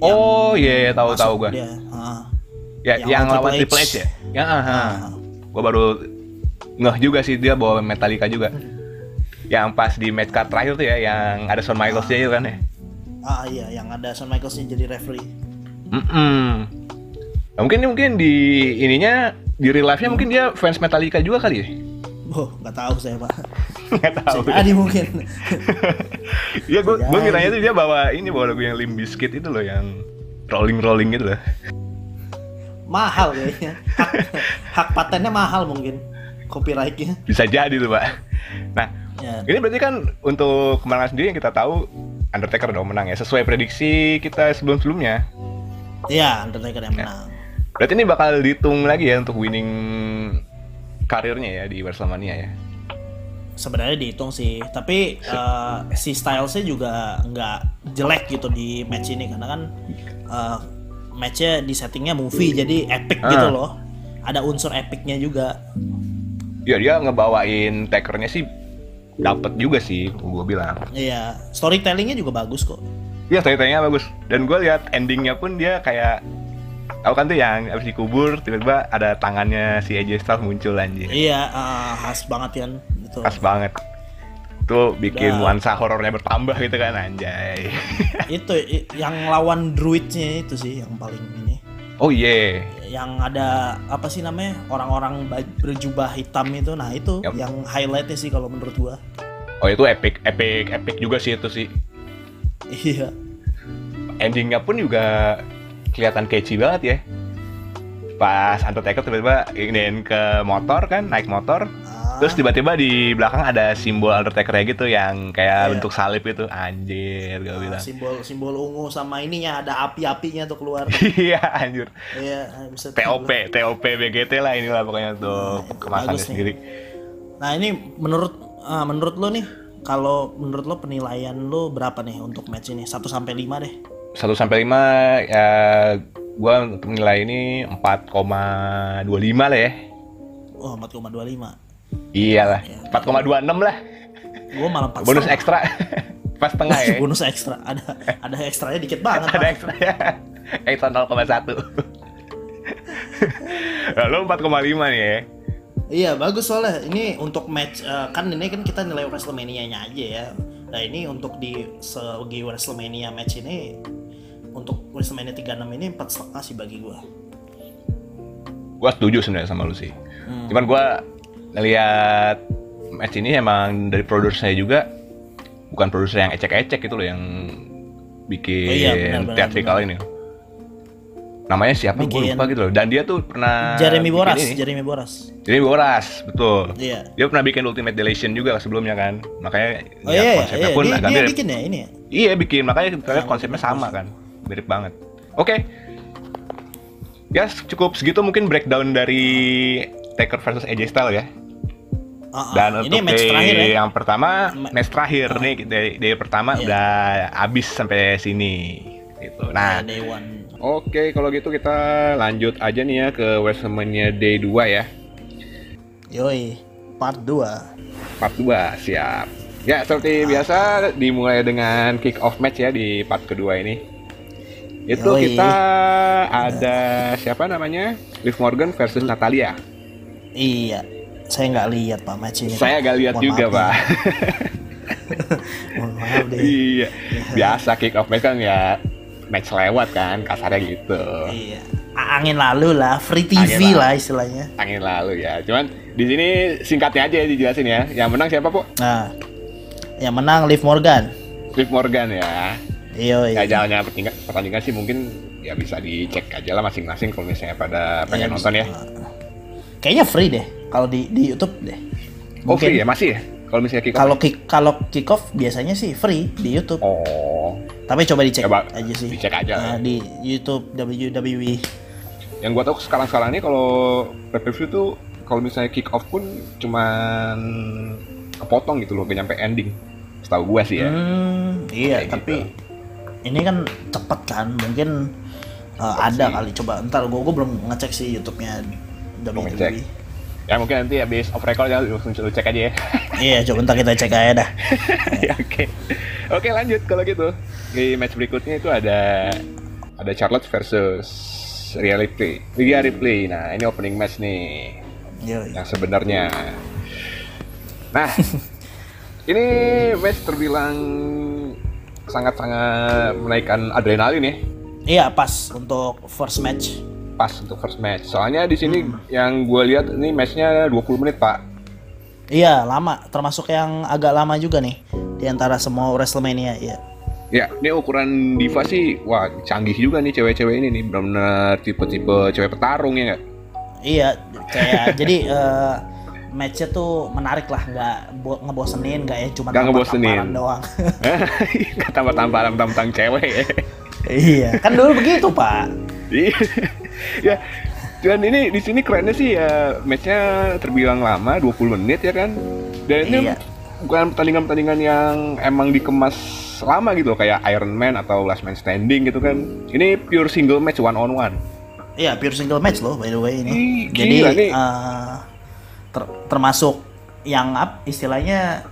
Oh iya yeah, tahu tahu gua. Dia. Ah. Ya Yang yang, lawan Triple H. H ya. Ya ah, ah. Ah. Gua baru ngeh juga sih dia bawa Metallica juga. Yang pas di match card terakhir tuh ya yang ada Shawn Michaels itu kan ya. Ah iya yang ada Shawn Michaelsnya jadi referee. Mm Nah, mungkin mungkin di ininya di real life-nya mungkin dia fans Metallica juga kali ya. Oh, nggak tahu saya pak. Nggak tahu. Bisa jadi mungkin. Iya, gue gue kiranya tuh dia bawa ini bawa lagu yang Limp Bizkit itu loh yang rolling rolling gitu loh. mahal kayaknya. Hak, hak patennya mahal mungkin. Copyrightnya. Bisa jadi tuh pak. Nah, Ya. ini berarti kan untuk kemenangan sendiri yang kita tahu Undertaker dong menang ya sesuai prediksi kita sebelum sebelumnya. Iya, Undertaker yang menang. Berarti ini bakal dihitung lagi ya untuk winning karirnya ya di WrestleMania ya. Sebenarnya dihitung sih, tapi eh, si Stylesnya juga nggak jelek gitu di match ini karena kan eh, matchnya di settingnya movie jadi epic Ah. gitu loh. Ada unsur epicnya juga. Ya dia ngebawain takernya sih dapat juga sih, gue bilang. Iya, storytellingnya juga bagus kok. Iya ceritanya bagus. Dan gue lihat endingnya pun dia kayak Tahu kan tuh yang abis dikubur tiba-tiba ada tangannya si AJ Styles muncul anjir. Iya, eh, khas banget kan gitu. Pas banget. Tuh bikin Udah. nuansa horornya bertambah gitu kan anjay. itu yang lawan druidnya itu sih yang paling ini. oh iya. Yang ada apa sih namanya orang-orang berjubah hitam itu nah itu Yup. yang highlightnya sih kalau menurut gua Oh itu epic, epic, epic juga sih itu sih. iya Endingnya pun juga kelihatan catchy banget ya. Pas Undertaker tiba-tiba ingin ke motor kan, naik motor. Terus tiba-tiba di belakang ada simbol Undertaker gitu yang kayak Iya. bentuk salib itu. Anjir, gue ah, bilang. simbol simbol ungu sama ininya ada api-apinya tuh keluar Iya, anjir. iya bisa TOP, TOP BGT lah inilah pokoknya untuk itu kemasannya sendiri. nah ini menurut ah, menurut lo nih kalau menurut lo penilaian lo berapa nih untuk match ini 1 sampai 5 deh 1 sampai 5 ya gua untuk nilai ini 4,25 lah ya. oh 4,25 Iyalah, Ya. 4,26 lah. gua malah 4 Bonus ekstra. Pas tengah ya. bonus ekstra ada ada ekstranya dikit banget Ada ekstra ya. Ekstra 0,1. Lalu 4,5 nih ya. Iya bagus soalnya ini untuk match eh, kan ini kan kita nilai Wrestlemania-nya aja ya. Nah ini untuk di segi Wrestlemania match ini untuk Wrestlemania 36 ini empat setengah sih bagi gua. Gua setuju sebenarnya sama lu sih. Hmm. Cuman gua ngelihat match ini emang dari produsernya juga bukan produser yang ecek-ecek gitu loh yang bikin Oh iya, benar, benar, theatrical ini. Namanya siapa gue lupa gitu loh. Dan dia tuh pernah Jeremy Boras, ini. Jeremy Boras. Jeremy Boras, betul. Iya. Dia pernah bikin Ultimate Deletion juga sebelumnya kan. Makanya Oh ya, iya, iya, konsepnya iya. pun Dia, agak dia mirip. bikin ya ini ya. Iya bikin, makanya Ah, konsepnya sama kan, mirip banget. Oke, ya cukup segitu mungkin breakdown dari Taker versus AJ Styles ya. Ah, ah. Dan ini untuk match di terakhir ya. yang pertama, Ma- match terakhir nih dari, dari pertama Iya. udah habis sampai sini. Gitu. Nah, Day one. oke kalau gitu kita lanjut aja nih ya ke WrestleMania Day 2 ya. Yoi, part 2. Part 2, siap. Ya, seperti biasa dimulai dengan kick off match ya di part kedua ini. Itu Yoi. kita ada siapa namanya? Liv Morgan versus Natalia. Iya. Saya nggak lihat Pak match ini. Saya gak lihat Mohon juga, maaf Pak. Mohon maaf deh. iya. Biasa kick off match kan ya match lewat kan, kasarnya gitu. Iya. Angin lalu lah, free Angin TV lalu. lah istilahnya. Angin lalu ya. Cuman di sini singkatnya aja ya dijelasin ya. Yang menang siapa, Po? Nah, yang menang Liv Morgan. Liv Morgan ya. Iya, Ya iya. jalannya pertandingan, pertandingan sih mungkin ya bisa dicek aja lah masing-masing kalau misalnya pada pengen Iya, nonton ya. Kayaknya free deh kalau di di YouTube deh. Oh Mungkin free ya masih ya? Kalau misalnya kick off? Kalau kick kalau kick off biasanya sih free di YouTube. Oh, Tapi coba dicek Coba aja sih. dicek aja. Nah, di YouTube WWE. yang gua tahu sekarang-sekarang ini kalau pay per view tuh kalau misalnya kick off pun cuman kepotong gitu loh, gak nyampe ending. Setahu gua sih ya. Hmm, iya, Kayak tapi gitu. ini kan cepet kan, mungkin Eh, ada kali coba ntar gue gue belum ngecek sih YouTube-nya WWE. ngecek. Ya mungkin nanti habis off record ya lu, lu cek aja ya. Iya, coba ntar kita cek aja dah. Ya, Oke. Oke lanjut kalau gitu. Di match berikutnya itu ada ada Charlotte versus Rhea Ripley. Rhea Ripley. Nah, ini opening match nih Yoi. yang sebenarnya. Nah, ini match terbilang sangat-sangat menaikkan adrenalin ya. Iya, pas untuk first match. Pas untuk first match. Soalnya di sini yang gue lihat ini matchnya 20 menit pak. Iya, lama. Termasuk yang agak lama juga nih di antara semua WrestleMania. Iya. Ya, ini ukuran diva sih, wah canggih juga nih cewek-cewek ini nih, benar-benar tipe-tipe cewek petarung ya nggak? Iya, kayak jadi eh, matchnya tuh menarik lah, nggak bo- ngebosenin, nggak ya cuma ngebosenin. doang. Nggak tambah-tambahan tentang cewek ya. iya, kan dulu begitu pak. Ya, dan ini di sini kerennya sih ya matchnya terbilang lama, 20 menit ya kan. Dan ini Iya. bukan pertandingan-pertandingan yang emang dikemas lama gitu loh, kayak Iron Man atau Last Man Standing gitu kan. Ini pure single match one on one. Iya, pure single match loh by the way ini. Ih, Jadi gila nih. eh, ter- termasuk yang up istilahnya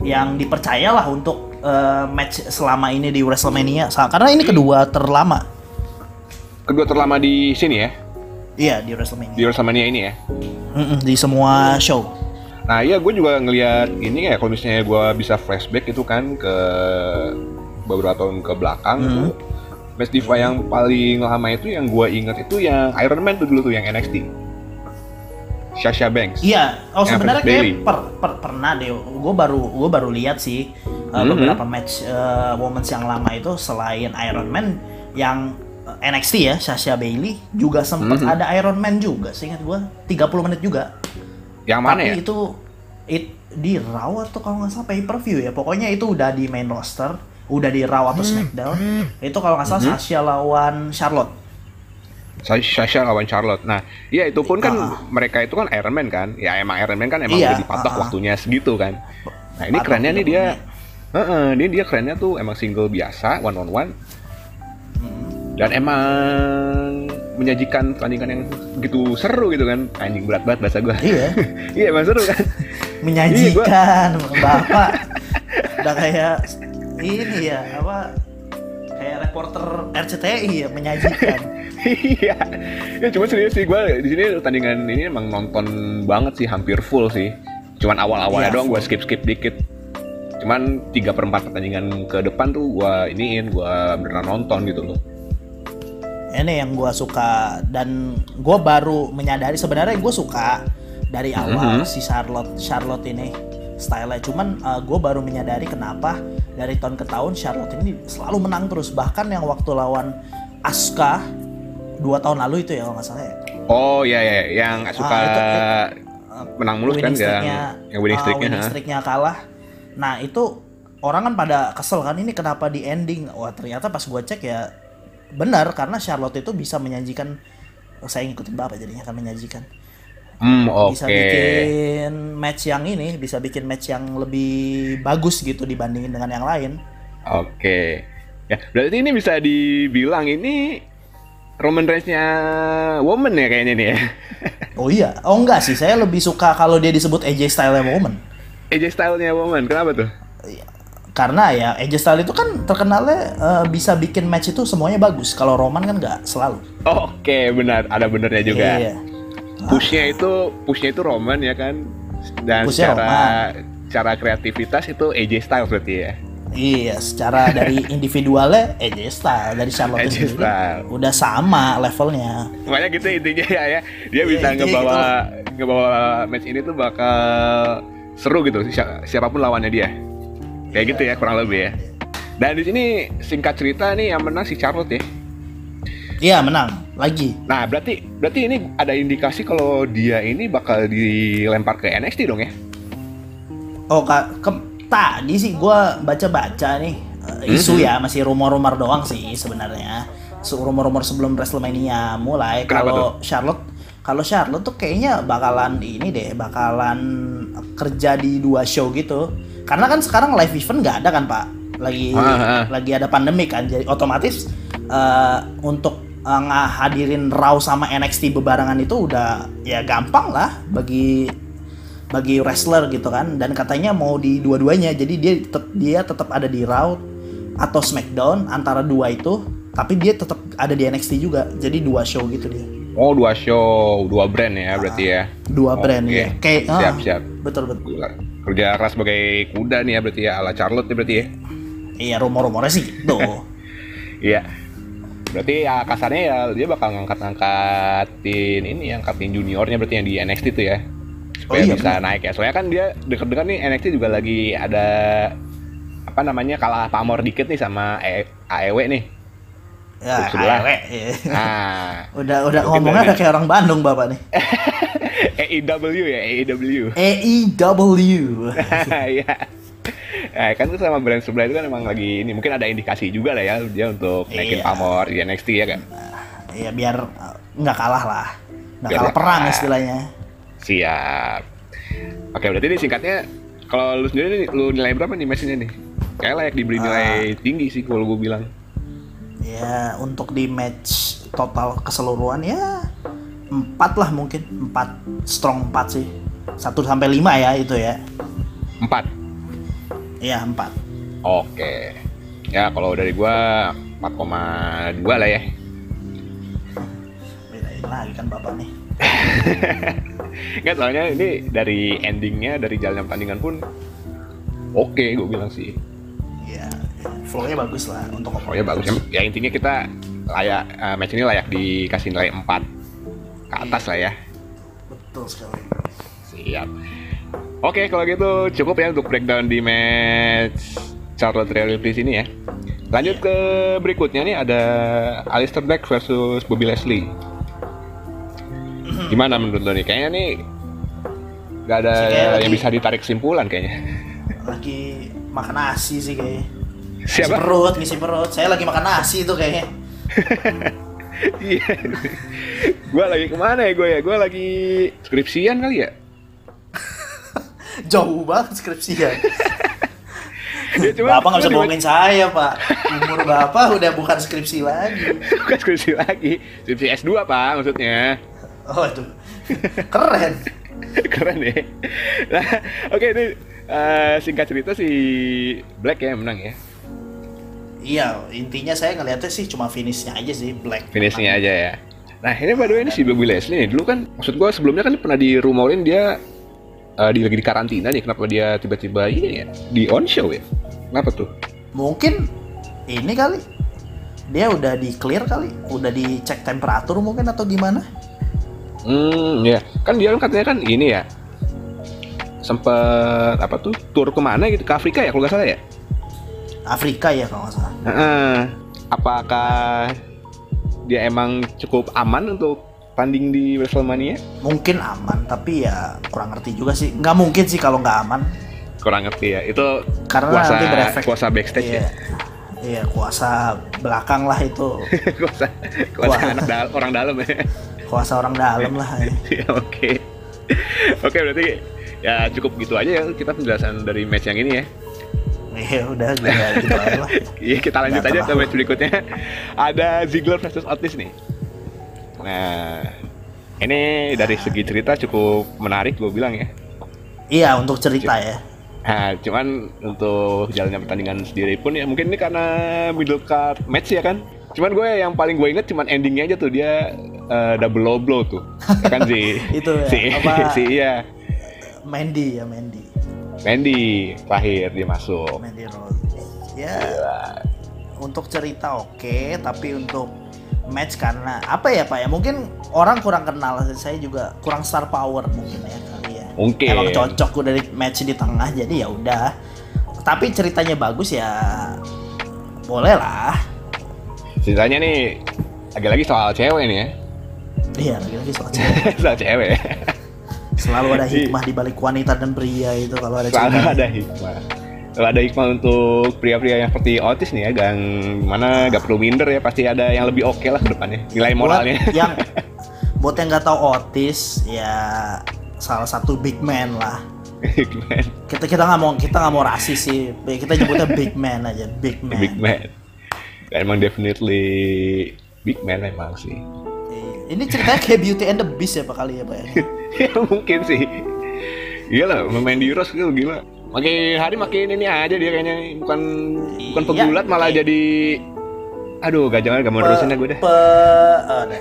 yang dipercaya lah untuk eh, match selama ini di WrestleMania. Karena ini kedua terlama. Kedua terlama di sini ya, Iya di WrestleMania. di WrestleMania ini ya. Mm-mm, di semua show. Nah iya gue juga ngelihat ini ya kalau misalnya gue bisa flashback itu kan ke beberapa tahun ke belakang Hmm. itu match diva yang paling lama itu yang gue inget itu yang Iron Man tuh dulu tuh yang NXT Sasha Banks Iya, oh Yang sebenarnya kayak per, per- pernah deh. Gue baru gue baru lihat sih uh, Mhm. beberapa match uh, women's yang lama itu selain Iron Man yang NXT ya, Sasha Bailey juga sempat Mhm. ada Iron Man juga, seingat gue 30 menit juga. yang mana Tapi ya? itu it, di Raw atau kalau nggak salah pay per view ya. Pokoknya itu udah di main roster, udah di Raw atau SmackDown. Itu kalau nggak salah Mhm. Sasha lawan Charlotte. Sa- Sasha lawan Charlotte. Nah iya itu pun kan Ah. mereka itu kan Iron Man kan ya emang Iron Man kan emang Iya, udah dipatok ah, ah. waktunya segitu kan. Nah ini Patok kerennya nih 30 dia. Heeh, ini dia kerennya tuh emang single biasa one on one dan emang menyajikan pertandingan yang begitu seru gitu kan. Anjing berat banget bahasa gua. Iya. iya emang seru kan? Menyajikan bapak. Udah kayak ini ya apa kayak reporter RCTI ya menyajikan. Iya. Ya cuma serius sih gua di sini pertandingan ini emang nonton banget sih hampir full sih. Cuman awal-awalnya Iya, doang gua full. skip skip dikit. Cuman tiga per empat pertandingan ke depan tuh gua iniin gua beneran nonton gitu loh ini yang gue suka dan gue baru menyadari sebenarnya gue suka dari awal Mhm. si Charlotte Charlotte ini stylenya. Cuman gue baru menyadari kenapa dari tahun ke tahun Charlotte ini selalu menang terus. Bahkan yang waktu lawan Asuka dua tahun lalu itu ya kalau nggak salah ya. Oh iya iya yang suka Ah, itu- menang mulus kan winning yang yang winning ah, streaknya winning ha? streaknya kalah. Nah itu orang kan pada kesel kan ini kenapa di ending? Wah ternyata pas gue cek ya benar karena Charlotte itu bisa menyajikan oh, saya ngikutin bapak jadinya kan menyajikan Hmm, oke. bisa bikin match yang ini bisa bikin match yang lebih bagus gitu dibandingin dengan yang lain Oke. Ya, berarti ini bisa dibilang ini Roman Reigns-nya woman ya kayaknya nih ya. oh iya oh enggak sih saya lebih suka kalau dia disebut AJ Style Woman AJ style-nya woman. Kenapa tuh? Iya. karena ya AJ Style itu kan terkenalnya eh, bisa bikin match itu semuanya bagus kalau Roman kan nggak selalu Oke, benar. Ada benernya juga. Iya. Pushnya itu pushnya itu Roman ya kan. Dan Pushnya secara Roman. cara kreativitas itu AJ style berarti ya. Iya, secara dari individualnya AJ Style dari Charlotte AJ sendiri Styles. udah sama levelnya. Makanya gitu intinya ya, ya. Dia Iya, bisa intinya ngebawa ngebawa match ini tuh bakal seru gitu si- siapa pun lawannya dia. Kayak gitu ya kurang lebih ya. Dan di sini singkat cerita nih yang menang si Charlotte ya. Iya menang lagi. Nah, berarti berarti ini ada indikasi kalau dia ini bakal dilempar ke NXT dong ya? Oh kak, ke, tadi sih gue baca-baca nih eh, isu Mhm. ya masih rumor-rumor doang sih sebenarnya. So, rumor-rumor sebelum WrestleMania mulai kalau Charlotte kalau Charlotte tuh kayaknya bakalan ini deh bakalan kerja di dua show gitu. Karena kan sekarang live event nggak ada kan pak, lagi Ah, ah. lagi ada pandemi kan, jadi otomatis eh, untuk uh, ngahadirin Raw sama NXT bebarengan itu udah ya gampang lah bagi bagi wrestler gitu kan dan katanya mau di dua-duanya jadi dia tetap dia tetap ada di Raw atau SmackDown antara dua itu tapi dia tetap ada di NXT juga jadi dua show gitu dia Oh dua show, dua brand ya berarti ya. dua brand Oke. ya kayak Siap, ah, siap. betul betul. Kerja keras sebagai kuda nih ya berarti ya ala Charlotte ya berarti ya. iya rumor-rumornya sih gitu Iya. Berarti ya kasarnya ya dia bakal ngangkat-ngangkatin ini yang ngangkatin juniornya berarti yang di NXT itu ya. Supaya Oh iya, bisa naik ya. Soalnya kan dia deket-deket nih NXT juga lagi ada apa namanya kalah pamor dikit nih sama E- AEW nih. ya. KW iya. Nah, udah udah ngomongnya udah kayak orang Bandung bapak nih AEW ya, AEW. AEW Iya. Eh, kan tuh sama brand sebelah itu kan emang lagi ini mungkin ada indikasi juga lah ya dia untuk naikin Iya. pamor di NXT ya kan. ya biar uh, nggak kalah lah nggak kalah perang kalah. istilahnya Siap. Oke, berarti ini singkatnya kalau lu sendiri nih, lu nilai berapa nih mesinnya nih? Kayak layak diberi nilai tinggi sih kalau gue bilang. ya untuk di match total keseluruhan ya empat lah mungkin empat strong empat sih satu sampai lima ya itu ya Empat. ya empat Oke. Ya kalau dari gua 4,2 lah ya. bedain lagi kan bapak nih Enggak soalnya ini dari endingnya dari jalan pertandingan pun oke gue bilang sih. ya flow-nya bagus lah untuk Oh ya bagus ya. Ya intinya kita layak eh, match ini layak dikasih nilai 4 ke atas lah ya. betul sekali Siap. Oke, kalau gitu cukup ya untuk breakdown di match Charlotte Real Bliss ini ya. Lanjut ke berikutnya nih ada Alistair Black versus Bobby Leslie. Gimana menurut lo nih? Kayaknya nih nggak ada kayak yang lagi- bisa ditarik kesimpulan kayaknya. lagi makan nasi sih kayaknya ngisi Siapa? perut ngisi perut saya lagi makan nasi tuh kayaknya Iya. gue lagi ke mana ya gue ya? Gue lagi skripsian kali ya. jauh banget skripsian Ya, cuma- bapak nggak bisa bohongin saya pak umur bapak udah bukan skripsi lagi Bukan skripsi lagi, skripsi S2 pak maksudnya. oh itu keren Keren ya. Nah, oke ini eh, singkat cerita si Black ya yang menang ya. Iya intinya saya ngeliatnya sih cuma finishnya aja sih black. Finishnya aja ya. Nah ini by the way ini si Bobby Leslie nih. Dulu kan maksud gua sebelumnya kan pernah dirumorin dia eh, di lagi di karantina nih. Kenapa dia tiba-tiba ini ya? Di on show ya? Kenapa tuh? mungkin ini kali. Dia udah di clear kali. Udah dicek temperatur mungkin atau gimana? Hmm ya. Kan dia kan katanya kan ini ya. Sempet apa tuh tur ke mana gitu? Ke Afrika ya kalau nggak salah ya? Afrika ya kalau nggak salah Heeh. Apakah dia emang cukup aman untuk tanding di WrestleMania? mungkin aman tapi ya kurang ngerti juga sih nggak mungkin sih kalau nggak aman Kurang ngerti ya. Itu karena kuasa nanti berefek kuasa backstage iya, ya. iya kuasa belakang lah itu kuasa kuasa Wah. anak dal- orang dalam ya. kuasa orang dalam lah. Ya, Oke. Oke berarti ya cukup gitu aja ya kita penjelasan dari match yang ini ya. Iya udah aja lah. Iya kita lanjut aja ke match berikutnya. Ada Ziggler versus Otis nih. Nah ini dari segi cerita cukup menarik gue bilang ya. Iya untuk cerita ya. Nah, cuman untuk jalannya pertandingan sendiri pun ya mungkin ini karena middle card match ya kan. Cuman gue yang paling gue inget cuman endingnya aja tuh dia eh, double low blow tuh. Ya kan si Itu ya, si, apa- si iya Mandy ya Mandy. Mandy terakhir dia masuk. Mandy Rose. Ya untuk cerita oke tapi untuk match karena apa ya pak ya mungkin orang kurang kenal saya juga kurang star power mungkin ya kali ya Mungkin. emang cocok udah di match di tengah jadi ya udah tapi ceritanya bagus ya boleh lah Ceritanya nih lagi-lagi soal cewek nih ya. iya lagi-lagi soal cewek. soal cewek. Selalu ada hikmah di balik wanita dan pria itu kalau ada Selalu cerita ada hikmah. Kalau ada hikmah untuk pria-pria yang seperti Otis nih ya, gang mana gak perlu minder ya, pasti ada yang lebih oke lah ke depannya. Nilai moralnya. buat yang buat yang nggak tahu Otis ya salah satu big man lah Hikmah. kita kita nggak mau kita nggak mau rasis sih kita nyebutnya big man aja big man Big man. Dan emang definitely big man memang sih. Ini ceritanya kayak Beauty and the Beast ya Pak kali ya Pak ya? ya mungkin sih. Gila, main di Rose gitu gila. Makin hari makin ini aja dia kayaknya bukan bukan Iya, pegulat malah kayak- jadi aduh gak jangan gak mau nerusin dah gue deh. Pe... oh, dah.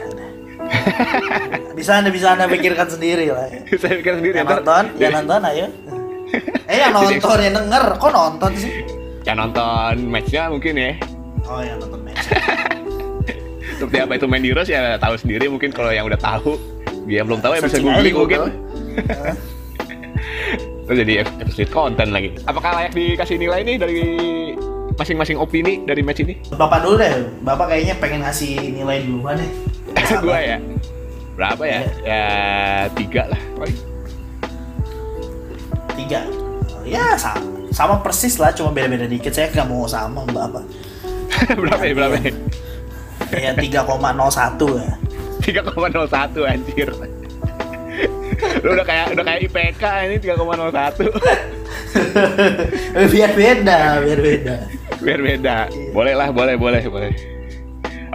bisa anda bisa anda pikirkan sendiri lah. Ya. Saya pikir sendiri Yang ntar- nonton, yang nonton ayo. Eh yang nonton yang denger, kok nonton sih? yang nonton matchnya mungkin ya. Oh yang nonton match. Seperti apa itu main di Rose ya tahu sendiri mungkin kalau yang udah tahu dia belum tahu ya bisa googling mungkin. Terus jadi episode konten lagi. Apakah layak dikasih nilai nih dari masing-masing opini dari match ini? Bapak dulu deh, Bapak kayaknya pengen ngasih nilai duluan nih. gua ya. Berapa ya? Ya tiga lah. paling. Tiga. Ya sama, sama persis lah, cuma beda-beda dikit. Saya nggak mau sama Bapak. berapa ya? Berapa ya? Ya 3,01 ya. 3,01 anjir. Lu udah kayak udah kayak IPK ini 3,01. biar beda, biar beda. Biar beda. Boleh lah, boleh, boleh, boleh.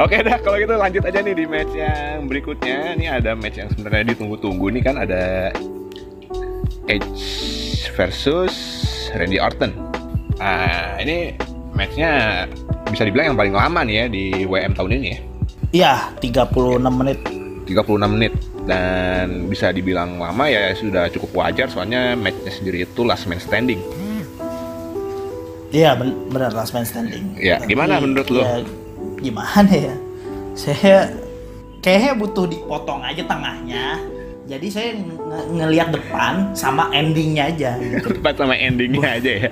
Oke dah, kalau gitu lanjut aja nih di match yang berikutnya. Ini ada match yang sebenarnya ditunggu-tunggu nih kan ada Edge versus Randy Orton. Nah, ini matchnya bisa dibilang yang paling lama nih ya di WM tahun ini ya. Iya, 36 menit. 36 menit dan bisa dibilang lama ya sudah cukup wajar soalnya matchnya sendiri itu last man standing. Iya, ben- benar last man standing. Ya, gimana menurut lo? ya, gimana ya? Saya kayaknya butuh dipotong aja tengahnya. Jadi saya nge- ngelihat depan sama endingnya aja gitu. Tepat sama endingnya aja ya.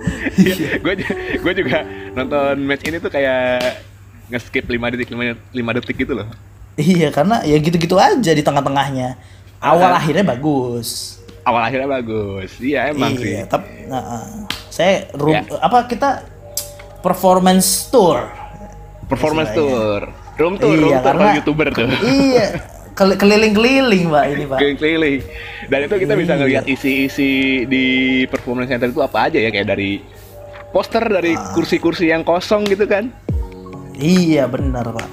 Gue gue juga nonton match ini tuh kayak nge-skip 5 detik 5, detik gitu loh. iya, karena ya gitu-gitu aja di tengah-tengahnya. Awal Ah. akhirnya bagus. Awal akhirnya bagus. Iya emang sih. iya, tapi nah, ah. saya room, Ya. apa kita performance tour. Performance tour. Room tour, Iya, room tour karena- YouTuber tuh. iya, keliling-keliling, Pak, ini, Pak. Keliling-keliling. Dan itu kita bisa Iya. ngelihat isi-isi di performance center itu apa aja ya kayak dari poster dari Ah. kursi-kursi yang kosong gitu kan. Iya benar pak.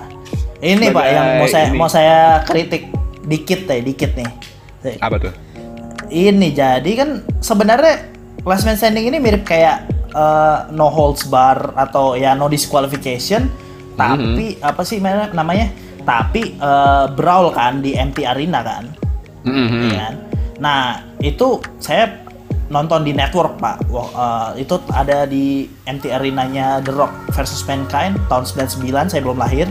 Ini pak Sebagai yang mau saya ini. mau saya kritik dikit deh, dikit nih. Apa tuh? Ini jadi kan sebenarnya last man standing ini mirip kayak eh, no holds bar atau ya no disqualification, tapi Mhm. apa sih namanya? Tapi eh, brawl kan di MT Arena kan, Mhm. ya kan? Nah itu saya nonton di network pak. Wah, eh, itu ada di MT Arenanya The Rock versus Mankind tahun 99 saya belum lahir.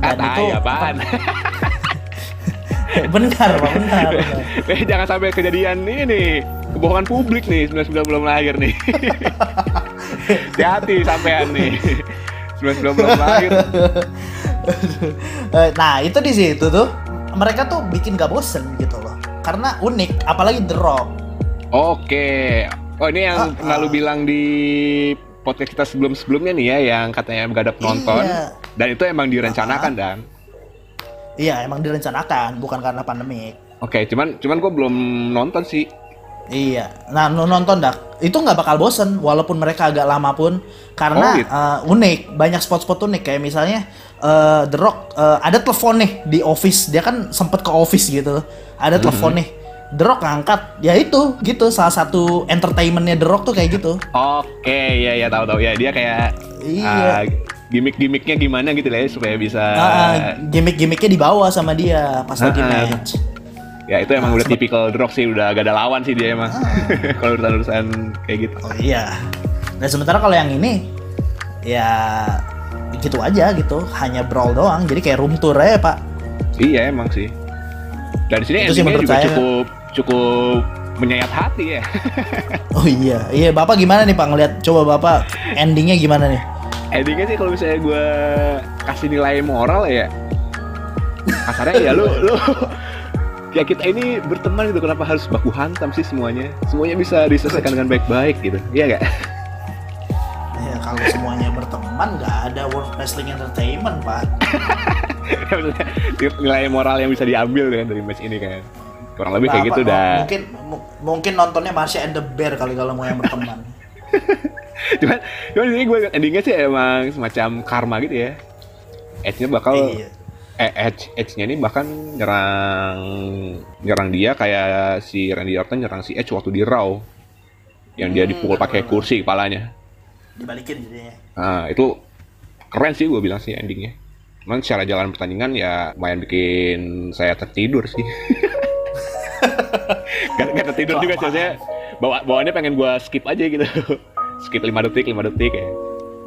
Dan Ah, itu apaan? benar pak, benar. benar. Eh jangan sampai kejadian ini nih kebohongan publik nih 99 belum lahir nih. Hati-hati sampean nih. 99 belum lahir. Eh, nah itu di situ tuh mereka tuh bikin gak bosen gitu loh. Karena unik, apalagi The Rock. Oke. Oh ini yang pernah lu ah. bilang di podcast kita sebelum-sebelumnya nih ya yang katanya gak ada penonton. Iya. Dan itu emang direncanakan dan. Iya emang direncanakan, bukan karena pandemik. Oke, cuman cuman gue belum nonton sih. Iya, nah nonton dak itu nggak bakal bosen walaupun mereka agak lama pun karena Oh, gitu. eh, unik. Banyak spot-spot unik kayak misalnya eh, The Rock eh, ada telepon nih di office. Dia kan sempet ke office gitu. Ada telepon nih. The Rock ngangkat. Ya itu gitu. Salah satu entertainmentnya The Rock tuh kayak gitu. Oke, iya ya tahu tahu. Ya dia kayak Iya. ah, gimmick-gimmicknya gimana gitu lah ya supaya bisa ah, gimmick-gimmicknya dibawa sama dia pas lagi match Ya itu emang Nah, udah tipikal Rock sih udah gak ada lawan sih dia emang. kalau urusan-urusan kayak gitu. Oh iya. Dan sementara kalau yang ini ya gitu aja gitu, hanya brawl doang. Jadi kayak room tour aja, Pak. Iya emang sih. Dan di sini Itu sih menurut juga saya. cukup cukup menyayat hati ya. Oh iya. Iya, Bapak gimana nih, Pak ngelihat coba Bapak endingnya gimana nih? endingnya sih kalau misalnya gue kasih nilai moral ya kasarnya ya lu lu ya kita ini berteman gitu kenapa harus baku hantam sih semuanya semuanya bisa diselesaikan dengan baik-baik gitu iya gak? Ya kalau semuanya berteman nggak ada World Wrestling Entertainment, Pak. Nilai moral yang bisa diambil kan dari match ini kan kurang lebih kayak Bapak, gitu oh, dah Mungkin mu- mungkin nontonnya Marsha and the Bear kali kalau mau yang berteman. cuman cuman ini gue endingnya sih emang semacam karma gitu ya Edge-nya bakal Iya. Eh Edge Edge-nya ini bahkan nyerang nyerang dia kayak si Randy Orton nyerang si Edge waktu di Raw yang dia dipukul pakai kursi kepalanya. Dibalikin jadinya. Nah, itu keren sih gue bilang sih endingnya. Cuman secara jalan pertandingan ya lumayan bikin saya tertidur sih. gak, gak tertidur juga sih, saya bawa bawaannya pengen gue skip aja gitu. skip 5 detik, 5 detik ya.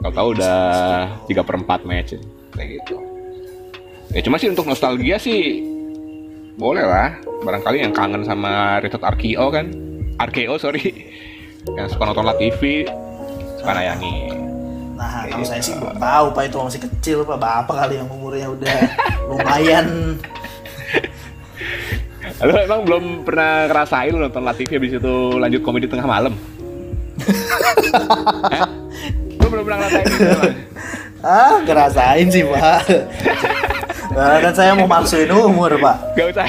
Tahu-tahu udah 3 per 4 match kayak gitu. Ya cuma sih untuk nostalgia sih boleh lah. Barangkali yang kangen sama Return RKO kan. RKO sorry. Yang suka nonton live TV suka nayangin. Nah, kalau saya sih belum tahu Pak itu masih kecil Pak. Bapak kali yang umurnya udah lumayan. Lu emang belum pernah ngerasain lu nonton TV habis itu lanjut komedi tengah malam? Lu belum pernah ngerasain itu? Ah, ngerasain sih Pak. Nah, kan saya mau maksuin umur Pak. Gak usah.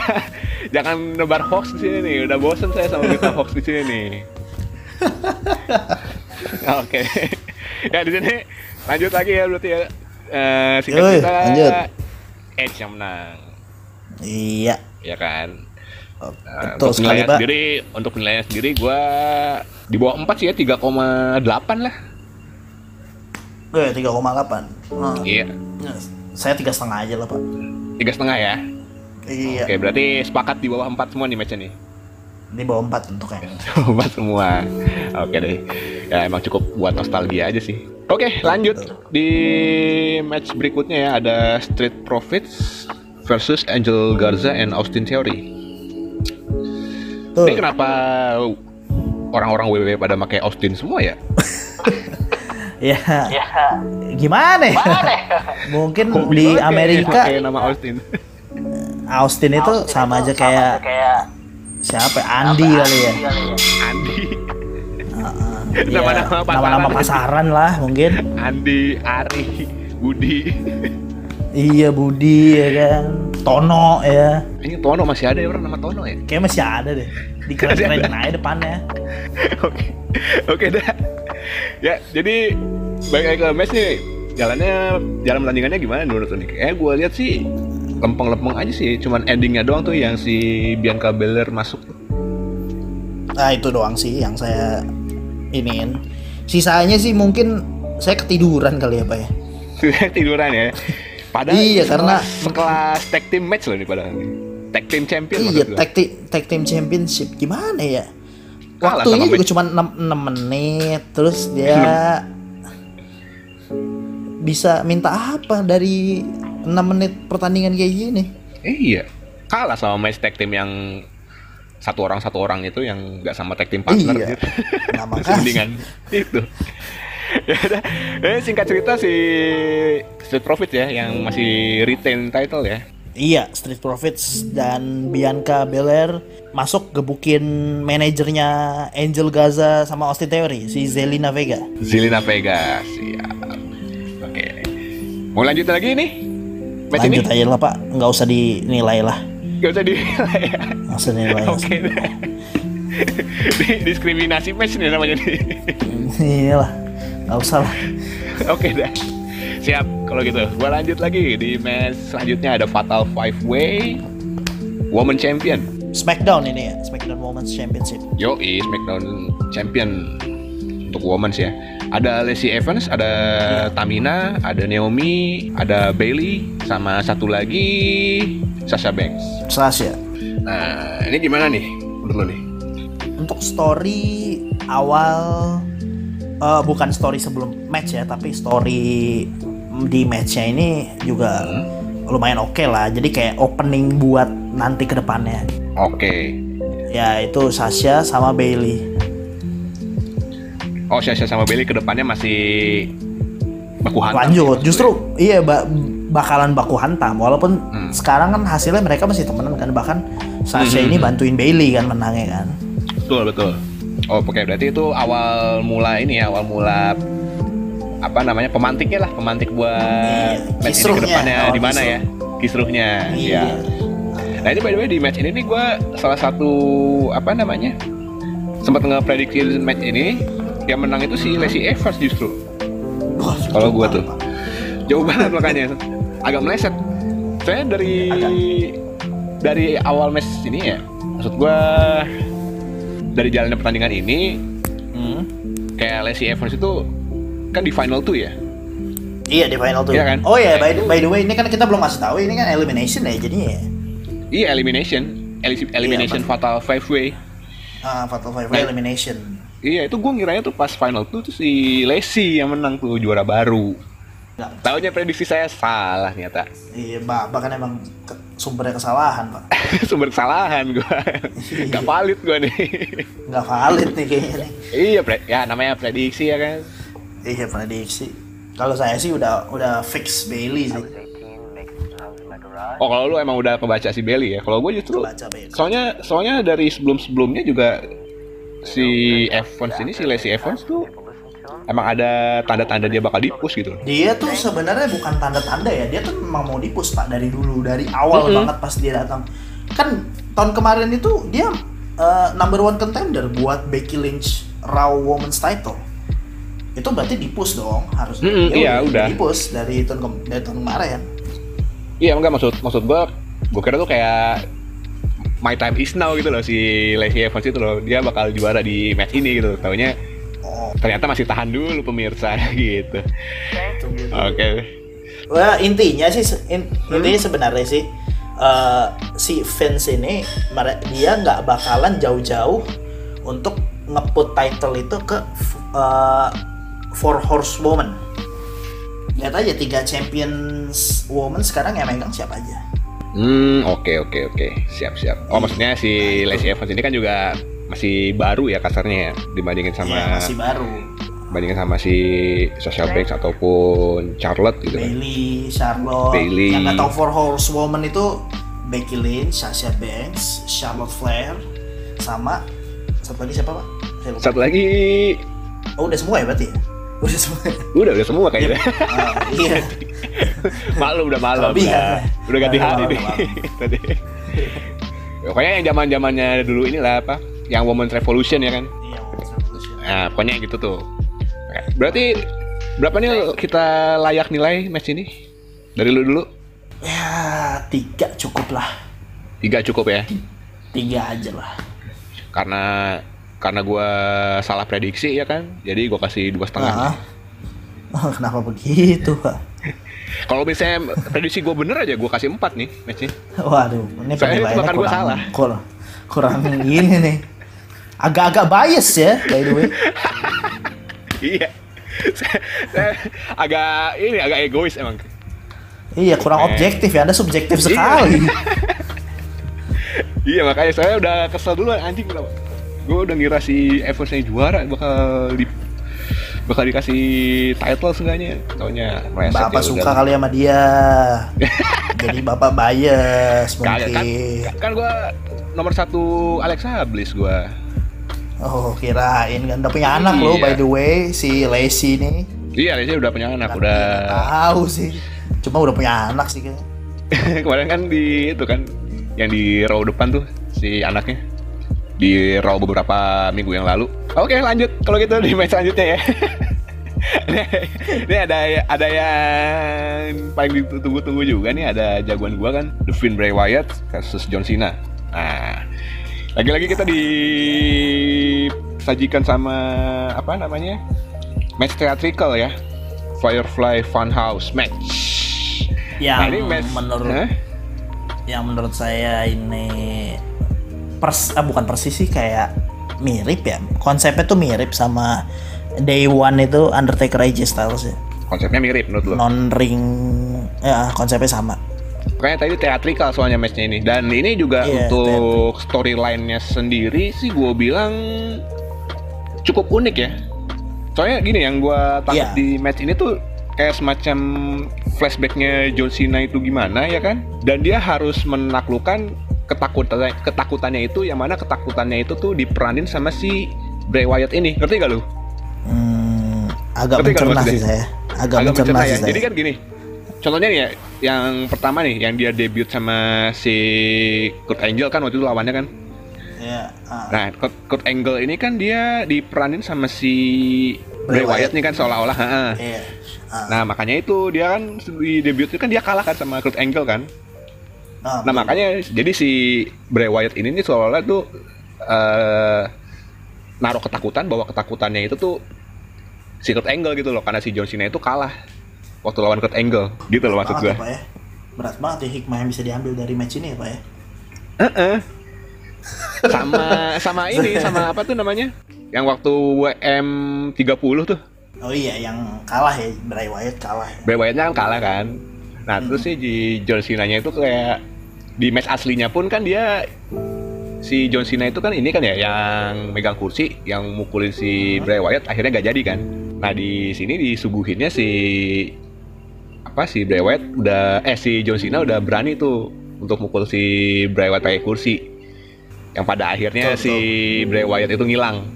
Jangan nebar hoax di sini nih. Udah bosen saya sama berita hoax di sini nih. Oke. ya di sini lanjut lagi ya berarti ya. Eh, singkat Yoi, cerita lanjut. Edge yang menang, Iya. ya kan? Oh, Nah, Betul untuk sekali Pak. sendiri, untuk penilaian sendiri gua di bawah 4 sih ya 3,8 lah. Gue 3,8. Nah, Iya. Saya tiga setengah aja lah Pak. Tiga setengah ya. Iya. Oke, berarti sepakat di bawah 4 semua nih matchnya nih. Di bawah 4 bentuknya. Empat semua. Oke deh. Ya emang cukup buat nostalgia aja sih. Oke, lanjut di match berikutnya ya ada Street Profits versus Angel Garza and Austin Theory. Tuh. Ini kenapa orang-orang WWE pada pakai Austin semua ya? Ya. Gimana ya? Mungkin Kok di Amerika pakai nama Austin. Austin itu sama aja kayak siapa? ya? Andi kali ya. Andi, Iya, Nama-nama pasaran. Nama-nama pasaran lah mungkin. Andi, Ari, Budi. Iya Budi ya kan. Tono ya. Ini Tono masih ada ya orang nama Tono ya? Kayak masih ada deh. Dikeren-kerenin aja depannya. Oke, oke dah. Ya, jadi balik lagi ke match nih. Jalannya, jalan pertandingannya gimana menurut nih? Eh, gue lihat sih lempeng-lempeng aja sih. Cuman endingnya doang tuh yang si Bianca Belair masuk. Nah itu doang sih yang saya iniin. Sisanya sih mungkin saya ketiduran kali ya Pak ya. Tiduran ya. Padahal Iya, karena- sekelas, tag team match loh nih padahal. Tag team champion Iya, tag, tag team championship gimana ya? Kalah Waktunya sama juga cuma 6, menit, terus dia bisa minta apa dari 6 menit pertandingan kayak gini? Iya. Kalah sama match tag team yang satu orang satu orang itu yang nggak sama tag team partner Iya. gitu. Nah, mendingan itu. ya udah. Eh, singkat cerita si Street Profits ya yang masih retain title ya. Iya, Street Profits dan Bianca Belair masuk gebukin manajernya Angel Gaza sama Austin Theory, si Zelina Vega. Zelina Vega. Siap. Oke. Mau lanjut lagi nih? Match Lanjut ini? aja lah Pak, nggak usah dinilai lah. Gak usah dinilai ya. Nggak usah dinilai. Oke deh. Di- Diskriminasi match nih namanya nih. Iya lah, nggak usah lah. Oke dah. Siap kalau gitu. Gua lanjut lagi di match selanjutnya ada Fatal Five Way Woman Champion. Smackdown ini ya, Smackdown Women's Championship. Yo, SmackDown Champion untuk Women's ya. Ada Lacey Evans, ada Tamina, ada Naomi, ada Bailey, sama satu lagi Sasha Banks. Sasha. Nah, ini gimana nih menurut lo nih? Untuk story awal eh, bukan story sebelum match ya, tapi story di matchnya ini juga lumayan oke lah. Jadi kayak opening buat nanti ke depannya. Oke. Ya itu Sasha sama Bailey. Oh, Sasha sama Bailey ke depannya masih baku hantam. Lanjut, sih, justru iya ba- bakalan baku hantam. Walaupun Hmm. sekarang kan hasilnya mereka masih temenan kan, bahkan Sasha Hmm. ini bantuin Bailey kan menangnya kan. Betul, betul. Oh, oke berarti itu awal mula ini ya, awal mula apa namanya pemantiknya lah, pemantik buat Iya, match ini ke depannya awal di mana ya? Kisruhnya. Iya. Iya. Nah ini by the way di match ini nih gue salah satu apa namanya sempat ngeprediksi match ini yang menang itu si Lacey Evans justru. Wah, Kalau jauh tuh. Jauh banget makanya. agak meleset. Saya dari dari awal match ini ya, maksud gua dari jalannya pertandingan ini Hmm. kayak Lacey Evans itu kan di final tuh ya. Iya di final tuh. Iya kan? Oh iya, by, by the way ini kan kita belum kasih tahu ini kan elimination ya jadinya. ya. Iya elimination, Eli- elimination Iya, fatal five way. Ah, Fatal Five Nah. elimination. Iya itu gue ngiranya tuh pas final tuh, tuh si Lacey yang menang tuh juara baru. Taunya prediksi saya salah ternyata. iya, Bapak kan emang ke- sumbernya kesalahan, Pak. Sumber kesalahan gue. Gak valid gue nih. Nggak valid nih kayaknya nih. iya, pre- ya namanya prediksi ya kan. Iya, prediksi. Kalau saya sih udah udah fix Bailey sih. Oh kalau lu emang udah kebaca si Belly ya. Kalau gue justru Kebaca, Bailey. soalnya soalnya dari sebelum sebelumnya juga si Evans ini si Lacey Evans tuh emang ada tanda-tanda dia bakal dipus gitu. Dia tuh sebenarnya bukan tanda-tanda ya, dia tuh memang mau dipus Pak dari dulu, dari awal Mm-mm. banget pas dia datang. Kan tahun kemarin itu dia uh, number one contender buat Becky Lynch Raw Women's Title. Itu berarti dipus dong harusnya. Mm-mm, Dia iya, udah. Dipus dari tahun ke- dari tahun kemarin. Iya enggak maksud maksud gue gue kira tuh kayak my time is now gitu loh si Lacey Evans itu loh dia bakal juara di match ini gitu taunya Oh, ternyata masih tahan dulu pemirsa gitu itu gitu. oke Wah, intinya sih in- Hmm? intinya sebenarnya sih eh, si Vince ini dia nggak bakalan jauh-jauh untuk ngeput title itu ke eh, four horsewoman. Lihat aja tiga champions woman sekarang yang megang siapa aja. hmm oke oke oke siap siap oh maksudnya si Lacey Evans ini kan juga masih baru ya kasarnya ya dibandingin sama Iya, masih baru. dibandingin sama si Sasha Banks ataupun Charlotte gitu kan. Bailey, Charlotte. Bayley. Yang nggak tahu four horsewoman itu Becky Lynch, Sasha Banks, Charlotte Flair, sama satu lagi siapa pak? Satu lagi Oh udah semua ya berarti ya? Udah semua. Ya? udah udah semua kayaknya. Ah, iya. Malu udah malam. Lebih udah, kan? udah ganti hari nih. tadi. Pokoknya yang zaman zamannya dulu inilah apa yang Women's Revolution ya kan? Iya Women's Revolution. nah pokoknya yang gitu tuh. Berarti berapa nih kita layak nilai match ini? Dari lu dulu? Ya tiga cukup lah. Tiga cukup ya? Tiga aja lah. Karena karena gua salah prediksi ya kan jadi gua kasih dua setengah Ah. Oh, Kenapa begitu pak? kalau misalnya prediksi gua bener aja gua kasih empat nih matchnya Waduh ini gua kurang, salah. kurang, kurang gini nih Agak-agak bias ya by the way iya agak ini agak egois emang Iya kurang objektif ya, Anda subjektif Iya. sekali Iya makanya saya udah kesel duluan anjing kenapa? Gue udah ngira si Evans yang juara bakal di bakal dikasih title seenggaknya. Taunya Bapak ya suka udah. kali sama dia Jadi bapak bias kan, mungkin kan gue nomor satu Alexa Bliss gue. Oh kirain kan udah punya anak loh Iya. by the way si Lacey nih Iya, Alexa udah punya anak, Tapi udah tahu sih cuma udah punya anak sih kayaknya kemarin kan di itu kan yang di row depan tuh si anaknya di row beberapa minggu yang lalu. Oke lanjut kalau gitu di match selanjutnya ya. Ini ini ada ada yang paling ditunggu-tunggu juga nih ada jagoan gua kan The Finn Bray Wyatt versus John Cena. Nah, lagi-lagi kita disajikan sama apa namanya match theatrical ya Firefly Funhouse match. yang Nah, ini match menurut Hah? yang menurut saya ini pers ah, bukan persis sih kayak mirip ya konsepnya tuh mirip sama Day One itu Undertaker AJ Styles ya konsepnya mirip menurut lo. non ring ya konsepnya sama Makanya tadi teatrikal soalnya matchnya ini dan ini juga Iya, untuk storyline-nya sendiri sih gue bilang cukup unik ya. Soalnya gini yang gue tangkap Iya. di match ini tuh kayak semacam flashbacknya John Cena itu gimana ya kan? Dan dia harus menaklukkan ketakutannya ketakutannya itu yang mana ketakutannya itu tuh diperanin sama si Bray Wyatt ini. Ngerti gak lu? Hmm, agak Ngerti mencerna sih saya agak, agak mencerna mencerna ya. saya Jadi kan gini, contohnya nih ya, yang pertama nih, yang dia debut sama si Kurt Angle kan waktu itu lawannya kan. ya ah. Nah, Kurt, Kurt Angle ini kan dia diperanin sama si Bray Wyatt nih kan seolah-olah heeh. Iya. Ah. Nah, makanya itu dia kan di debut itu kan dia kalah kan sama Kurt Angle kan. Ah, Nah, makanya jadi si Bray Wyatt ini nih seolah-olah tuh eh naruh ketakutan bahwa ketakutannya itu tuh si Kurt Angle gitu loh karena si John Cena itu kalah waktu lawan Kurt Angle gitu loh maksud gua. ya, Pak ya. Berat banget ya hikmah yang bisa diambil dari match ini ya Pak ya. Heeh. sama sama ini sama apa tuh namanya? Yang waktu WM 30 tuh. Oh iya yang kalah ya Bray Wyatt kalah ya. Bray Wyatt-nya kan kalah kan. Nah, terus sih di John Cena-nya itu kayak di match aslinya pun kan dia si John Cena itu kan ini kan ya yang megang kursi, yang mukulin si Bray Wyatt akhirnya gak jadi kan. Nah, di sini disuguhinnya si apa si Bray Wyatt udah eh si John Cena udah berani tuh untuk mukul si Bray Wyatt pakai kursi. Yang pada akhirnya si Bray Wyatt itu ngilang.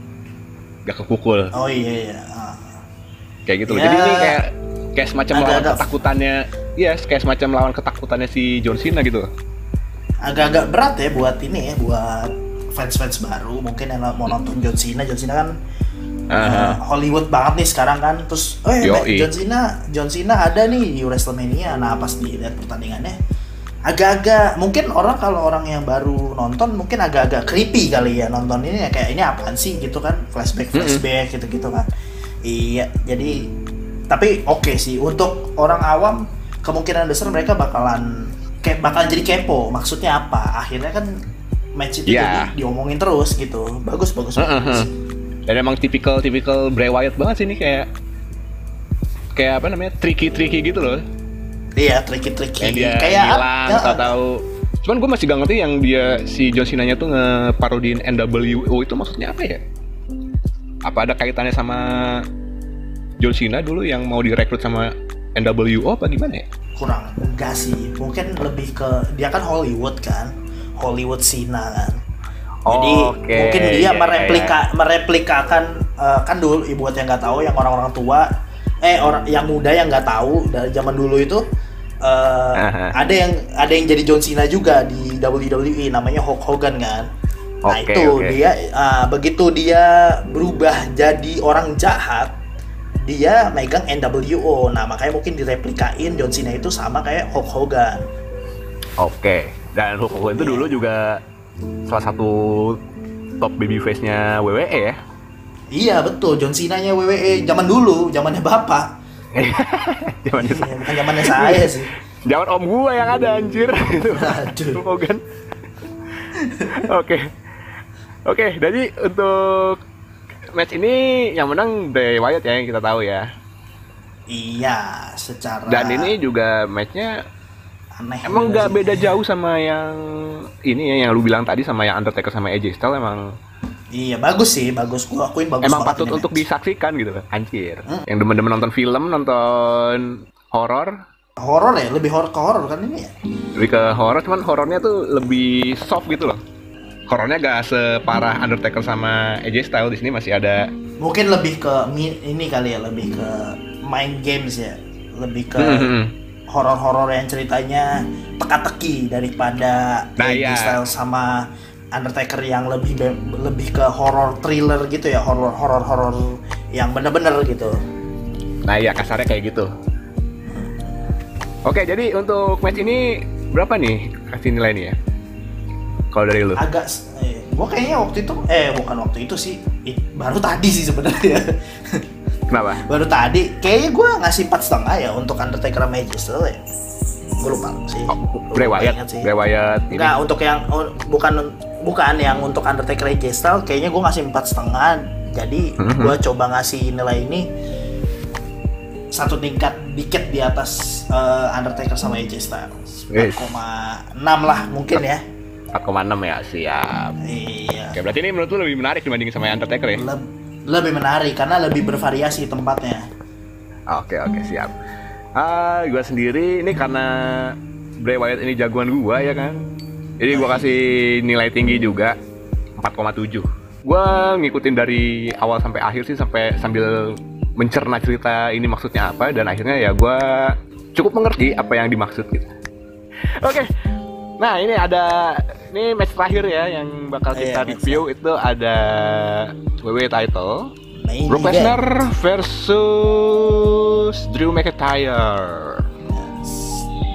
Gak kepukul Oh iya iya. Ah. kayak gitu loh. Ya, Jadi ini kayak kayak semacam lawan agak-agak- ketakutannya, iya kayak semacam lawan ketakutannya si John Cena gitu. Agak-agak berat ya buat ini ya buat fans-fans baru mungkin yang mau nonton John Cena. John Cena kan eh, Hollywood banget nih sekarang kan. Terus eh Yoi. John Cena John Cena ada nih di WrestleMania. Nah pas dilihat pertandingannya agak-agak mungkin orang kalau orang yang baru nonton mungkin agak-agak creepy kali ya nonton ini ya kayak ini apaan sih gitu kan flashback flashback gitu-gitu kan iya jadi tapi oke sih untuk orang awam kemungkinan besar mereka bakalan kayak bakalan jadi kepo maksudnya apa akhirnya kan match itu Iya. jadi diomongin terus gitu bagus bagus, Heeh, bagus. heeh. Dan emang tipikal tipikal Bray Wyatt banget sih ini kayak kayak apa namanya tricky tricky gitu loh. iya tricky tricky Kayak dia kayak hilang ya, atau tahu. Cuman gue masih gak ngerti yang dia si John Cena-nya tuh ngeparodiin NWO itu maksudnya apa ya? Apa ada kaitannya sama John Cena dulu yang mau direkrut sama NWO apa gimana ya? kurang enggak sih mungkin lebih ke dia kan Hollywood kan Hollywood Cena kan jadi Oke, mungkin dia iya, mereplika mereplikakan eh, kan dulu ibu buat yang nggak tahu yang orang-orang tua eh orang yang muda yang nggak tahu dari zaman dulu itu Aha. ada yang ada yang jadi John Cena juga di WWE namanya Hulk Hogan kan nah Oke, itu oke. dia ah, begitu dia berubah jadi orang jahat dia megang NWO nah makanya mungkin direplikain John Cena itu sama kayak Hulk Hogan Oke. Dan Hulk Hogan itu dulu juga salah satu top babyface-nya WWE ya. iya betul John Cena nya WWE zaman dulu zamannya bapak Zaman Iya, bukan zamannya saya sih Zaman om gua yang ada anjir itu. Aduh. Hulk Hogan. Oke. Oke, jadi untuk match ini yang menang Bray Wyatt ya yang kita tahu ya. iya secara Dan ini juga matchnya aneh emang nggak beda jauh sama yang ini ya yang lu bilang tadi sama yang Undertaker sama AJ Styles emang iya bagus sih bagus. Gua akuin bagus emang patut ini untuk match. disaksikan gitu. Kan anjir. Hmm. yang demen-demen nonton film nonton horor. Horor ya lebih horor ke horor kan ini ya? Lebih ke horor cuman horornya tuh lebih soft gitu loh horornya gak separah Undertaker sama AJ Styles di sini masih ada mungkin lebih ke ini kali ya lebih ke main games ya. Lebih ke Hmm, horor-horor yang ceritanya teka-teki daripada Nah, AJ iya. Styles sama Undertaker yang lebih lebih ke horror thriller gitu ya horror horror horror yang bener-bener gitu. Nah iya kasarnya kayak gitu. Oke jadi untuk match ini berapa nih? Kasih nilai nih ya kalau dari lu agak eh, gua kayaknya waktu itu eh bukan waktu itu sih It- baru tadi sih sebenarnya kenapa baru tadi kayaknya gua ngasih empat setengah ya untuk Undertaker Styles ya gue lupa sih oh, Bray Wyatt sih. Bray Wyatt ini Enggak, untuk yang oh, bukan bukan yang untuk Undertaker AJ Styles kayaknya gue ngasih empat setengah. Jadi Mhm. gue coba ngasih nilai ini satu tingkat dikit di atas eh, Undertaker sama AJ Styles. Yes. 4,6 lah mungkin ya. 4,6 ya siap Iya. Oke, berarti ini menurut lu lebih menarik dibanding sama Undertaker ya? Leb- lebih menarik karena lebih bervariasi tempatnya. Oke, oke, siap. Ah, gua sendiri ini karena Bray Wyatt ini jagoan gua ya kan. Jadi gua kasih nilai tinggi juga 4,7. Gua ngikutin dari awal sampai akhir sih sampai sambil mencerna cerita ini maksudnya apa dan akhirnya ya gua cukup mengerti apa yang dimaksud gitu. Oke. Nah, ini ada ini match terakhir ya yang bakal kita Iya, match review itu ada WWE title Main Brock. Lesnar versus Drew McIntyre.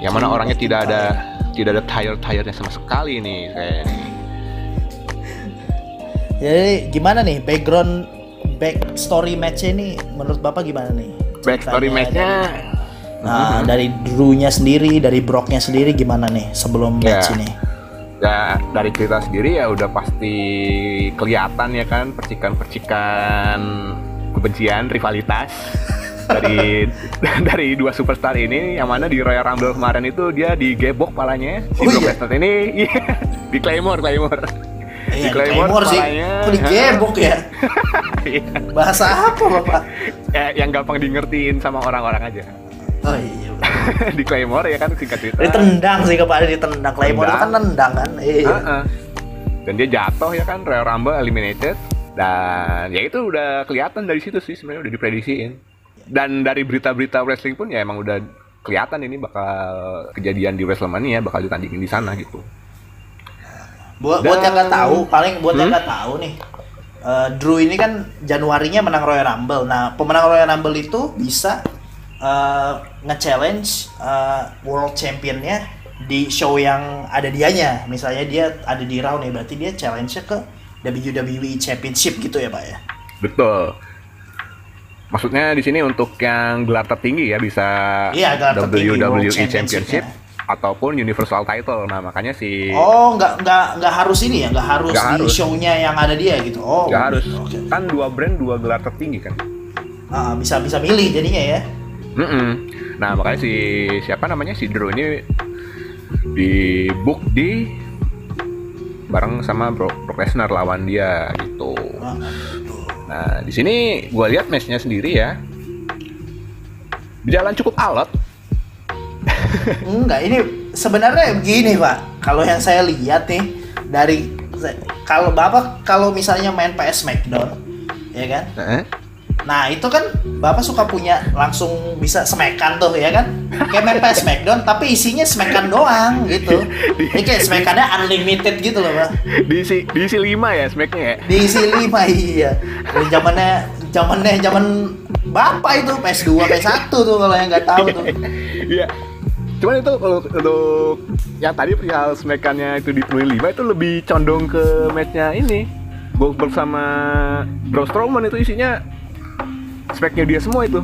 Yang mana orangnya tidak ada tidak ada tire-tirenya sama sekali nih kayak ini. Jadi gimana nih background back story match ini menurut Bapak gimana nih? Backstory Ceritanya matchnya Nah, dari Drew-nya sendiri, dari Brock-nya sendiri gimana nih sebelum Ya. match ini? ya dari cerita sendiri ya udah pasti kelihatan ya kan percikan-percikan kebencian rivalitas dari dari dua superstar ini yang mana di Royal Rumble kemarin itu dia digebok palanya si Oh, Brock iya? Lesnar ini iya, di Claymore Claymore Iya, di Claymore, Claymore sih. palanya. Kok digebok ya? Iya. Bahasa apa, Bapak? Ya, yang gampang di ngertiin sama orang-orang aja Oh iya. di Claymore ya kan singkat cerita Ditendang sih kepada ditendang Claymore itu kan nendang kan. Iya. Heeh. dan dia jatuh ya kan Royal Rumble eliminated dan ya itu udah kelihatan dari situ sih sebenarnya udah diprediksiin dan dari berita-berita wrestling pun ya emang udah kelihatan ini bakal kejadian di WrestleMania bakal ditandingin di sana gitu Buat buat yang nggak tahu, paling buat yang Hmm? nggak tahu nih. eh, Drew ini kan Januarinya menang Royal Rumble. Nah, pemenang Royal Rumble itu bisa eh, nge-challenge eh, World Championnya di show yang ada dianya. Misalnya dia ada di Raw nih, berarti dia challenge-nya ke WWE Championship gitu ya, Pak ya. betul maksudnya di sini untuk yang gelar tertinggi ya bisa Iya, gelar WWE Championship-nya. Championship ataupun Universal Title nah makanya si Oh, nggak nggak nggak harus ini ya, nggak harus Nggak di harus. show-nya yang ada dia gitu. Oh, nggak harus Oke. kan dua brand dua gelar tertinggi kan Ah, bisa bisa milih jadinya ya. Mm-mm. Nah makanya si siapa namanya si Drew ini di book di bareng sama Brock, Brock Lesnar lawan dia gitu. Ah, Nah di sini gue lihat matchnya sendiri ya berjalan cukup alot. Enggak, ini sebenarnya begini pak. Kalau yang saya lihat nih dari kalau bapak kalau misalnya main PS Smackdown, ya kan? Heeh. Nah itu kan bapak suka punya langsung bisa smekan tuh ya kan? Kayak main PS Smackdown tapi isinya smekan doang gitu. Ini kayak smekannya unlimited gitu loh pak. Diisi diisi lima ya smacknya ya. Diisi lima iya. Dari zamannya zamannya zaman bapak itu PS2 PS1 tuh kalau yang nggak tahu tuh. Iya. Cuman itu kalau untuk yang tadi perihal smacknya itu di 5 itu lebih condong ke matchnya ini. Goldberg sama Braun Strowman itu isinya smacknya dia semua itu.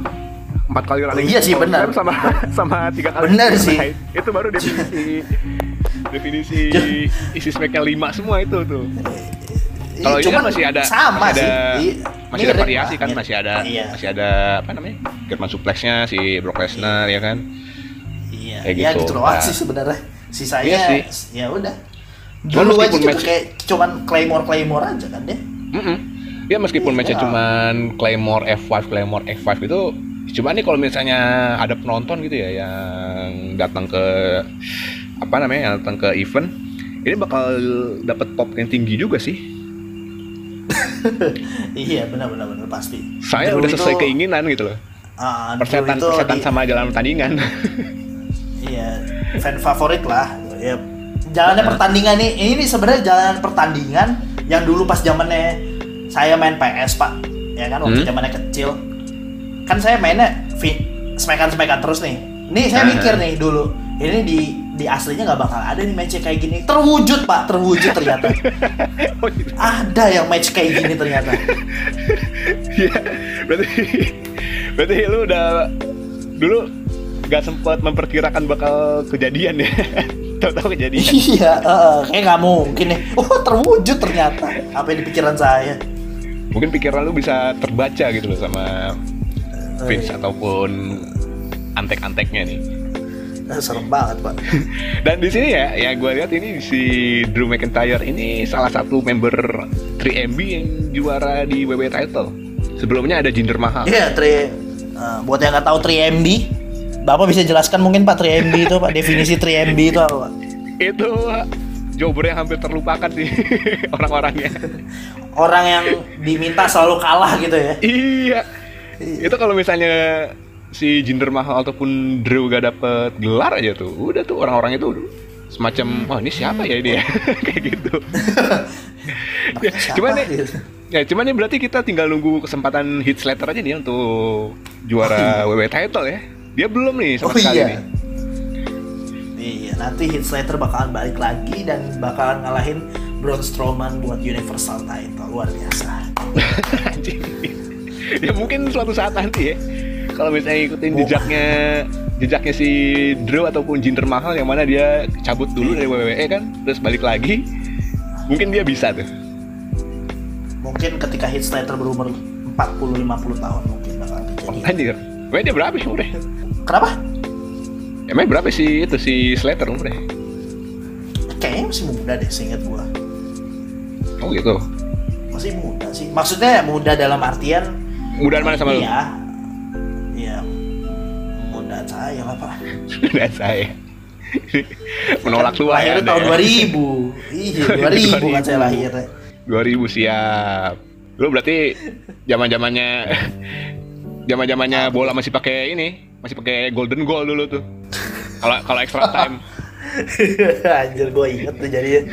Empat kali running iya sih, benar. sama sama tiga kali Benar sih. Itu baru definisi definisi isi smacknya lima semua itu tuh. Kalau ini kan masih ada sama masih ada, sih. masih ada variasi kan masih ada Iya. masih ada apa namanya German suplexnya si Brock Lesnar ya kan Iya, Kayak ya gitu. gitu doang Nah. sih sebenarnya. Sisanya Iya sih. ya udah. Dulu aja juga match- kayak cuman claymore claymore aja kan deh. Mm-mm. Ya meskipun Iya. matchnya cuman Claymore F5 Claymore F5 itu cuma nih kalau misalnya ada penonton gitu ya yang datang ke apa namanya yang datang ke event ini bakal dapat pop yang tinggi juga sih iya benar benar benar pasti. saya Drew udah sesuai itu, keinginan gitu loh Drew persetan persetan di- sama jalan pertandingan Iya, fan favorit lah. Ya, jalannya pertandingan nih, ini sebenarnya jalan pertandingan yang dulu pas zamannya saya main PS pak, ya kan waktu Hmm. zamannya kecil, kan saya mainnya smekan smekan terus nih. Nih saya mikir nih dulu, ini di di aslinya nggak bakal ada nih match kayak gini. Terwujud pak, terwujud ternyata. oh, gitu. ada yang match kayak gini ternyata. Iya, berarti berarti lu udah dulu gak sempat memperkirakan bakal kejadian ya. Tahu-tahu kejadian. iya, eh, kayak nggak mungkin nih. Oh terwujud ternyata. Apa yang di pikiran saya? Mungkin pikiran lu bisa terbaca gitu loh sama Oh, Vince iya. ataupun antek-anteknya nih. Eh, Serem banget pak. Dan di sini ya, ya gue lihat ini si Drew McIntyre ini salah satu member 3MB yang juara di WWE title. Sebelumnya ada Jinder Mahal. Iya, tri, eh, buat yang nggak tahu 3MB, Bapak bisa jelaskan mungkin Pak 3MB itu Pak definisi 3MB itu apa Pak? Itu jobber yang hampir terlupakan sih orang-orangnya. Orang yang diminta selalu kalah gitu ya. Iya. Itu kalau misalnya si Jinder Mahal ataupun Drew gak dapet gelar aja tuh, udah tuh orang-orang itu semacam, oh ini siapa ya dia? Kayak gitu. Ya, cuman nih, Gitu. Ya, cuman ini berarti kita tinggal nunggu kesempatan hit Slater aja nih untuk juara WWE title ya. Dia belum nih sama Oh sekali iya. nih. Iya, nanti Heath Slater bakalan balik lagi dan bakalan ngalahin Braun Strowman buat Universal title. Luar biasa. Ya mungkin suatu saat nanti ya. Kalau misalnya ngikutin Oh. jejaknya jejaknya si Drew ataupun Jinder Mahal yang mana dia cabut dulu dari WWE kan, terus balik lagi, mungkin dia bisa tuh. Mungkin ketika Heath Slater berumur 40-50 tahun mungkin bakal terjadi. Anjir, Weh dia berapa sih umurnya? Kenapa? Emang berapa sih itu si Slater umurnya? Kayaknya masih muda deh, seingat gua. Oh gitu. Masih muda sih. Maksudnya muda dalam artian Mudahan mana sama lu? Iya. Iya. Muda saya lah, Pak. Udah saya. Menolak tua ya. Anda tahun ya. 2000. Iya, 2000 kan saya 2000. lahirnya. 2000 siap. Lu berarti zaman-zamannya zaman-zamannya bola masih pakai ini, masih pakai golden goal dulu tuh. Kalau kalau extra time, Anjir gue inget tuh jadi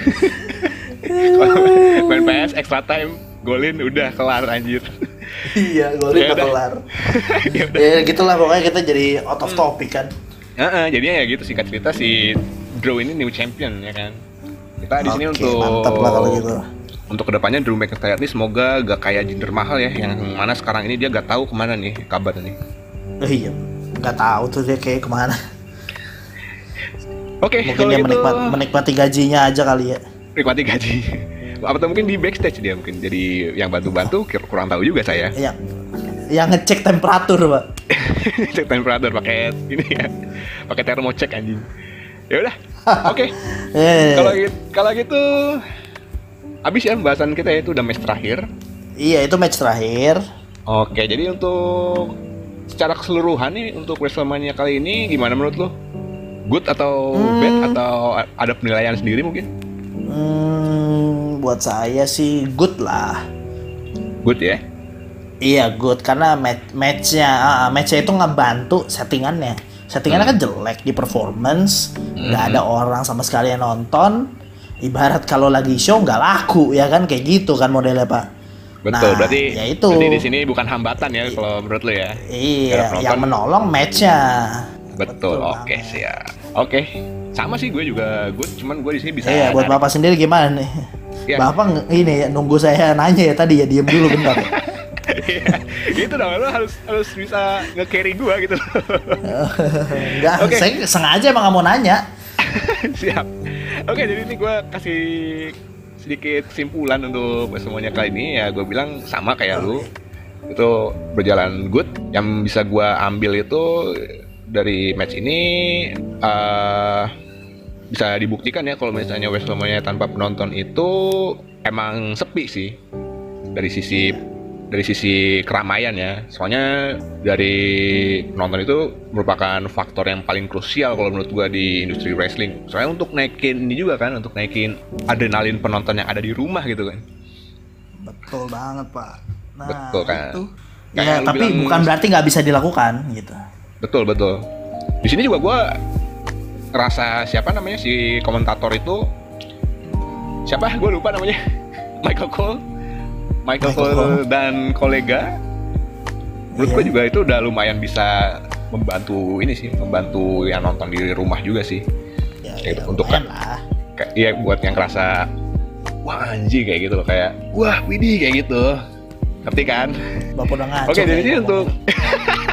main PS extra time, golin udah kelar anjir. Iya gue Ya udah kelar ya udah. Ya gitulah pokoknya kita jadi out of topic kan Heeh, jadinya ya gitu singkat cerita si Drew ini new champion ya kan. Kita di sini Oke, untuk mantap lah kalau gitu. Untuk ke depannya Drew McIntyre ini semoga gak kayak Jinder Mahal ya, yang mana sekarang ini dia gak tahu ke mana nih kabar nih. Oh, Iya nggak tahu tuh dia kayak ke mana Oke, Mungkin kalau dia gitu menikmat, menikmati gajinya aja kali ya nikmati gaji. Atau mungkin di backstage dia mungkin jadi yang bantu-bantu kurang tahu juga saya. Yang yang ngecek temperatur pak Cek temperatur pakai ini ya. Pakai thermocek anjing. Ya udah. Oke. Eh, Kalau gitu kalau gitu habis ya pembahasan kita ya itu udah match terakhir. Iya itu match terakhir Oke, jadi untuk secara keseluruhan nih untuk WrestleMania kali ini gimana menurut lo? Good atau Hmm. bad atau ada penilaian sendiri mungkin? hmm, Buat saya sih good lah Good ya. Iya good karena match matchnya ah, matchnya itu ngebantu settingannya settingannya kan jelek di performance nggak ada orang sama sekali yang nonton ibarat kalau lagi show nggak laku ya kan kayak gitu kan modelnya pak Betul, Nah, berarti ya itu. berarti di sini bukan hambatan ya kalau menurut lo ya. iya yang menolong matchnya Betul, oke banget. siap. Oke, sama sih gue juga good, cuman gue di sini bisa. iya buat bapak sendiri gimana nih Iya. bapak ini ya nunggu saya nanya ya tadi ya diem dulu bentar Iya, gitu dong, lo harus harus bisa nge-carry gue gitu. Enggak, Oke. saya sengaja emang nggak mau nanya siap. Oke, jadi ini gue kasih sedikit kesimpulan untuk semuanya kali ini ya gue bilang sama kayak lu itu berjalan good yang bisa gue ambil itu dari match ini eh bisa dibuktikan ya kalau misalnya Wrestlemania tanpa penonton itu emang sepi sih dari sisi dari sisi keramaian ya. Soalnya dari penonton itu merupakan faktor yang paling krusial kalau menurut gua di industri wrestling. Soalnya untuk naikin ini juga kan untuk naikin adrenalin penonton yang ada di rumah gitu kan. Betul banget pak. Nah Betul, kan? itu Kayak ya tapi bilang- bukan berarti nggak bisa dilakukan gitu betul betul. Di sini juga gua ngerasa siapa namanya si komentator itu? Siapa? Gue lupa namanya. Michael Cole. Michael, Michael Cole, Cole. dan kolega. Menurut Iya. gue juga itu udah lumayan bisa membantu ini sih membantu yang nonton di rumah juga sih. Ya, ya, untuk kan- iya buat yang ngerasa wah anjing kayak gitu loh. Kayak wah widih kayak gitu. Ngerti kan? Bapak udah ngaco Oke, jadi untuk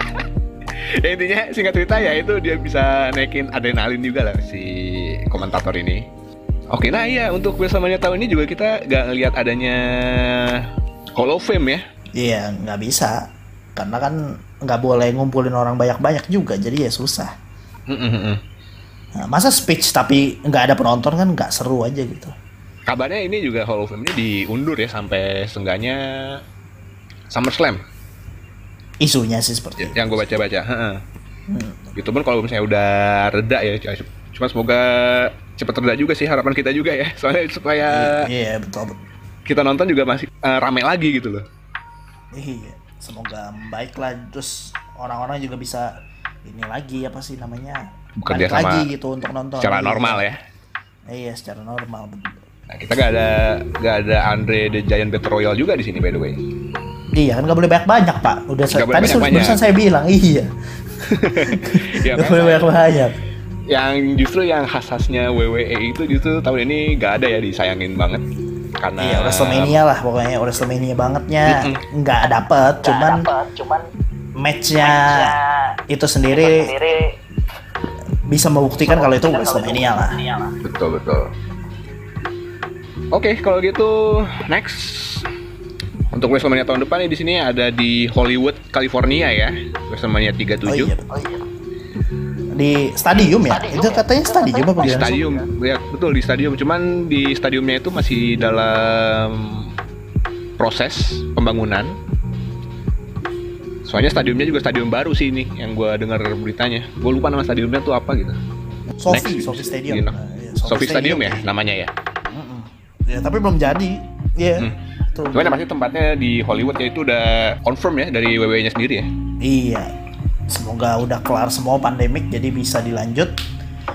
ya, intinya singkat cerita ya itu dia bisa naikin adrenalin juga lah si komentator ini. Oke, nah iya untuk Wrestlemania tahun ini juga kita nggak ngelihat adanya Hall of Fame ya. iya nggak bisa. Karena kan nggak boleh ngumpulin orang banyak-banyak juga jadi ya susah. Nah, masa speech tapi nggak ada penonton kan nggak seru aja gitu. Kabarnya ini juga Hall of Fame ini diundur ya sampai seenggaknya SummerSlam isunya sih seperti yang gue baca-baca. Heeh. Hmm. Gitu pun kalau misalnya udah reda ya, cuma semoga cepat reda juga sih harapan kita juga ya. Soalnya supaya iya betul betul kita nonton juga masih eh, rame lagi gitu loh. iya semoga baik lah terus orang-orang juga bisa ini lagi apa sih namanya Bekerja balik sama lagi gitu untuk nonton Secara Iya. normal ya. iya secara normal. Nah, kita gak ada gak ada Andre the Giant Battle Royal juga di sini by the way. Iya kan nggak boleh banyak-banyak pak. Udah Nggak boleh tadi barusan saya bilang iya. ya, Nggak boleh banyak-banyak. yang justru yang khas-khasnya WWE itu justru tahun ini gak ada ya disayangin banget karena Iya Wrestlemania lah pokoknya Wrestlemania bangetnya nggak dapet cuman cuman matchnya itu sendiri bisa membuktikan kalau itu Wrestlemania lah. betul betul oke kalau gitu next untuk WrestleMania tahun depan nih di sini ada di Hollywood California ya WrestleMania 37 Oh iya, betul. Di stadium ya? Itu katanya stadium apa di stadium ya betul di stadium cuman di stadiumnya itu masih dalam proses pembangunan soalnya stadiumnya juga stadium baru sih ini yang gue dengar beritanya gue lupa nama stadiumnya tuh apa gitu Sofi, Sofi Stadium. you know. Nah, iya, Sofi Stadium ya namanya ya. Ya, tapi belum jadi. Iya. Hmm. Tuh. cuman yang pasti tempatnya di Hollywood ya itu udah confirm ya dari WWE nya sendiri ya Iya. Semoga udah kelar semua pandemik jadi bisa dilanjut.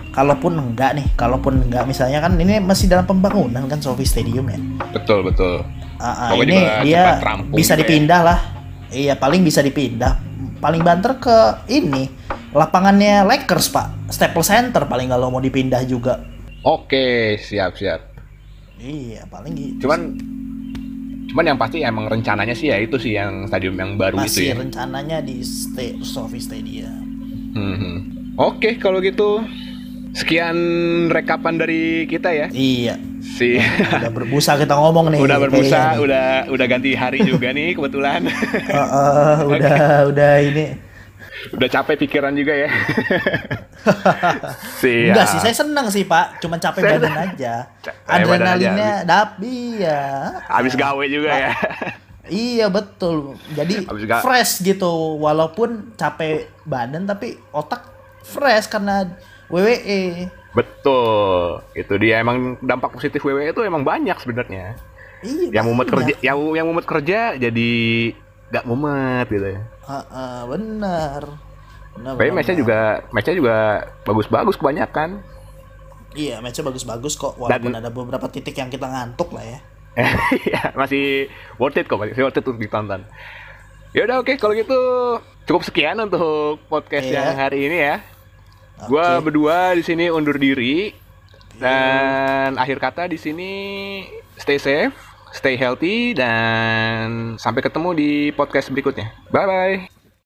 Kalaupun enggak nih, kalaupun enggak misalnya kan ini masih dalam pembangunan kan Sofi Stadium ya. betul betul ah, Pokoknya ini dia bisa ya. dipindah lah. Iya, paling bisa dipindah. Paling banter ke ini lapangannya Lakers pak, Staples Center paling kalau mau dipindah juga. oke siap siap Iya, paling gitu. cuman cuman yang pasti emang rencananya sih ya itu sih yang stadium yang baru itu masih ya rencananya di sta Sofi Stadium. Mhm. Oke, kalau gitu sekian rekapan dari kita ya. Iya, Si udah berbusa kita ngomong nih. udah berbusa, kayaknya udah udah ganti hari juga nih kebetulan. Uh, uh, udah udah ini. Udah capek pikiran juga ya. Siap. Enggak sih, saya seneng sih pak. Cuman capek Saya- badan aja. Adrenalinnya aja. dap, iya. Habis gawe juga ya. Iya betul. Jadi fresh gitu. Walaupun capek badan tapi otak fresh karena. WWE. Betul. Itu dia emang dampak positif WWE itu emang banyak sebenarnya. Iya. Yang mumet kerja, yang yang mumet kerja jadi nggak mumet gitu ya. Heeh, benar. Benar, Tapi benar, matchnya juga matchnya juga bagus-bagus kebanyakan. Iya, matchnya bagus-bagus kok. Walaupun Dan- ada beberapa titik yang kita ngantuk lah ya. Iya, masih worth it kok, masih worth it untuk ditonton. Ya udah oke, kalau gitu cukup sekian untuk podcast Iya. yang hari ini ya. Oke. Gua berdua di sini undur diri dan akhir kata di sini stay safe, stay healthy dan sampai ketemu di podcast berikutnya. Bye bye.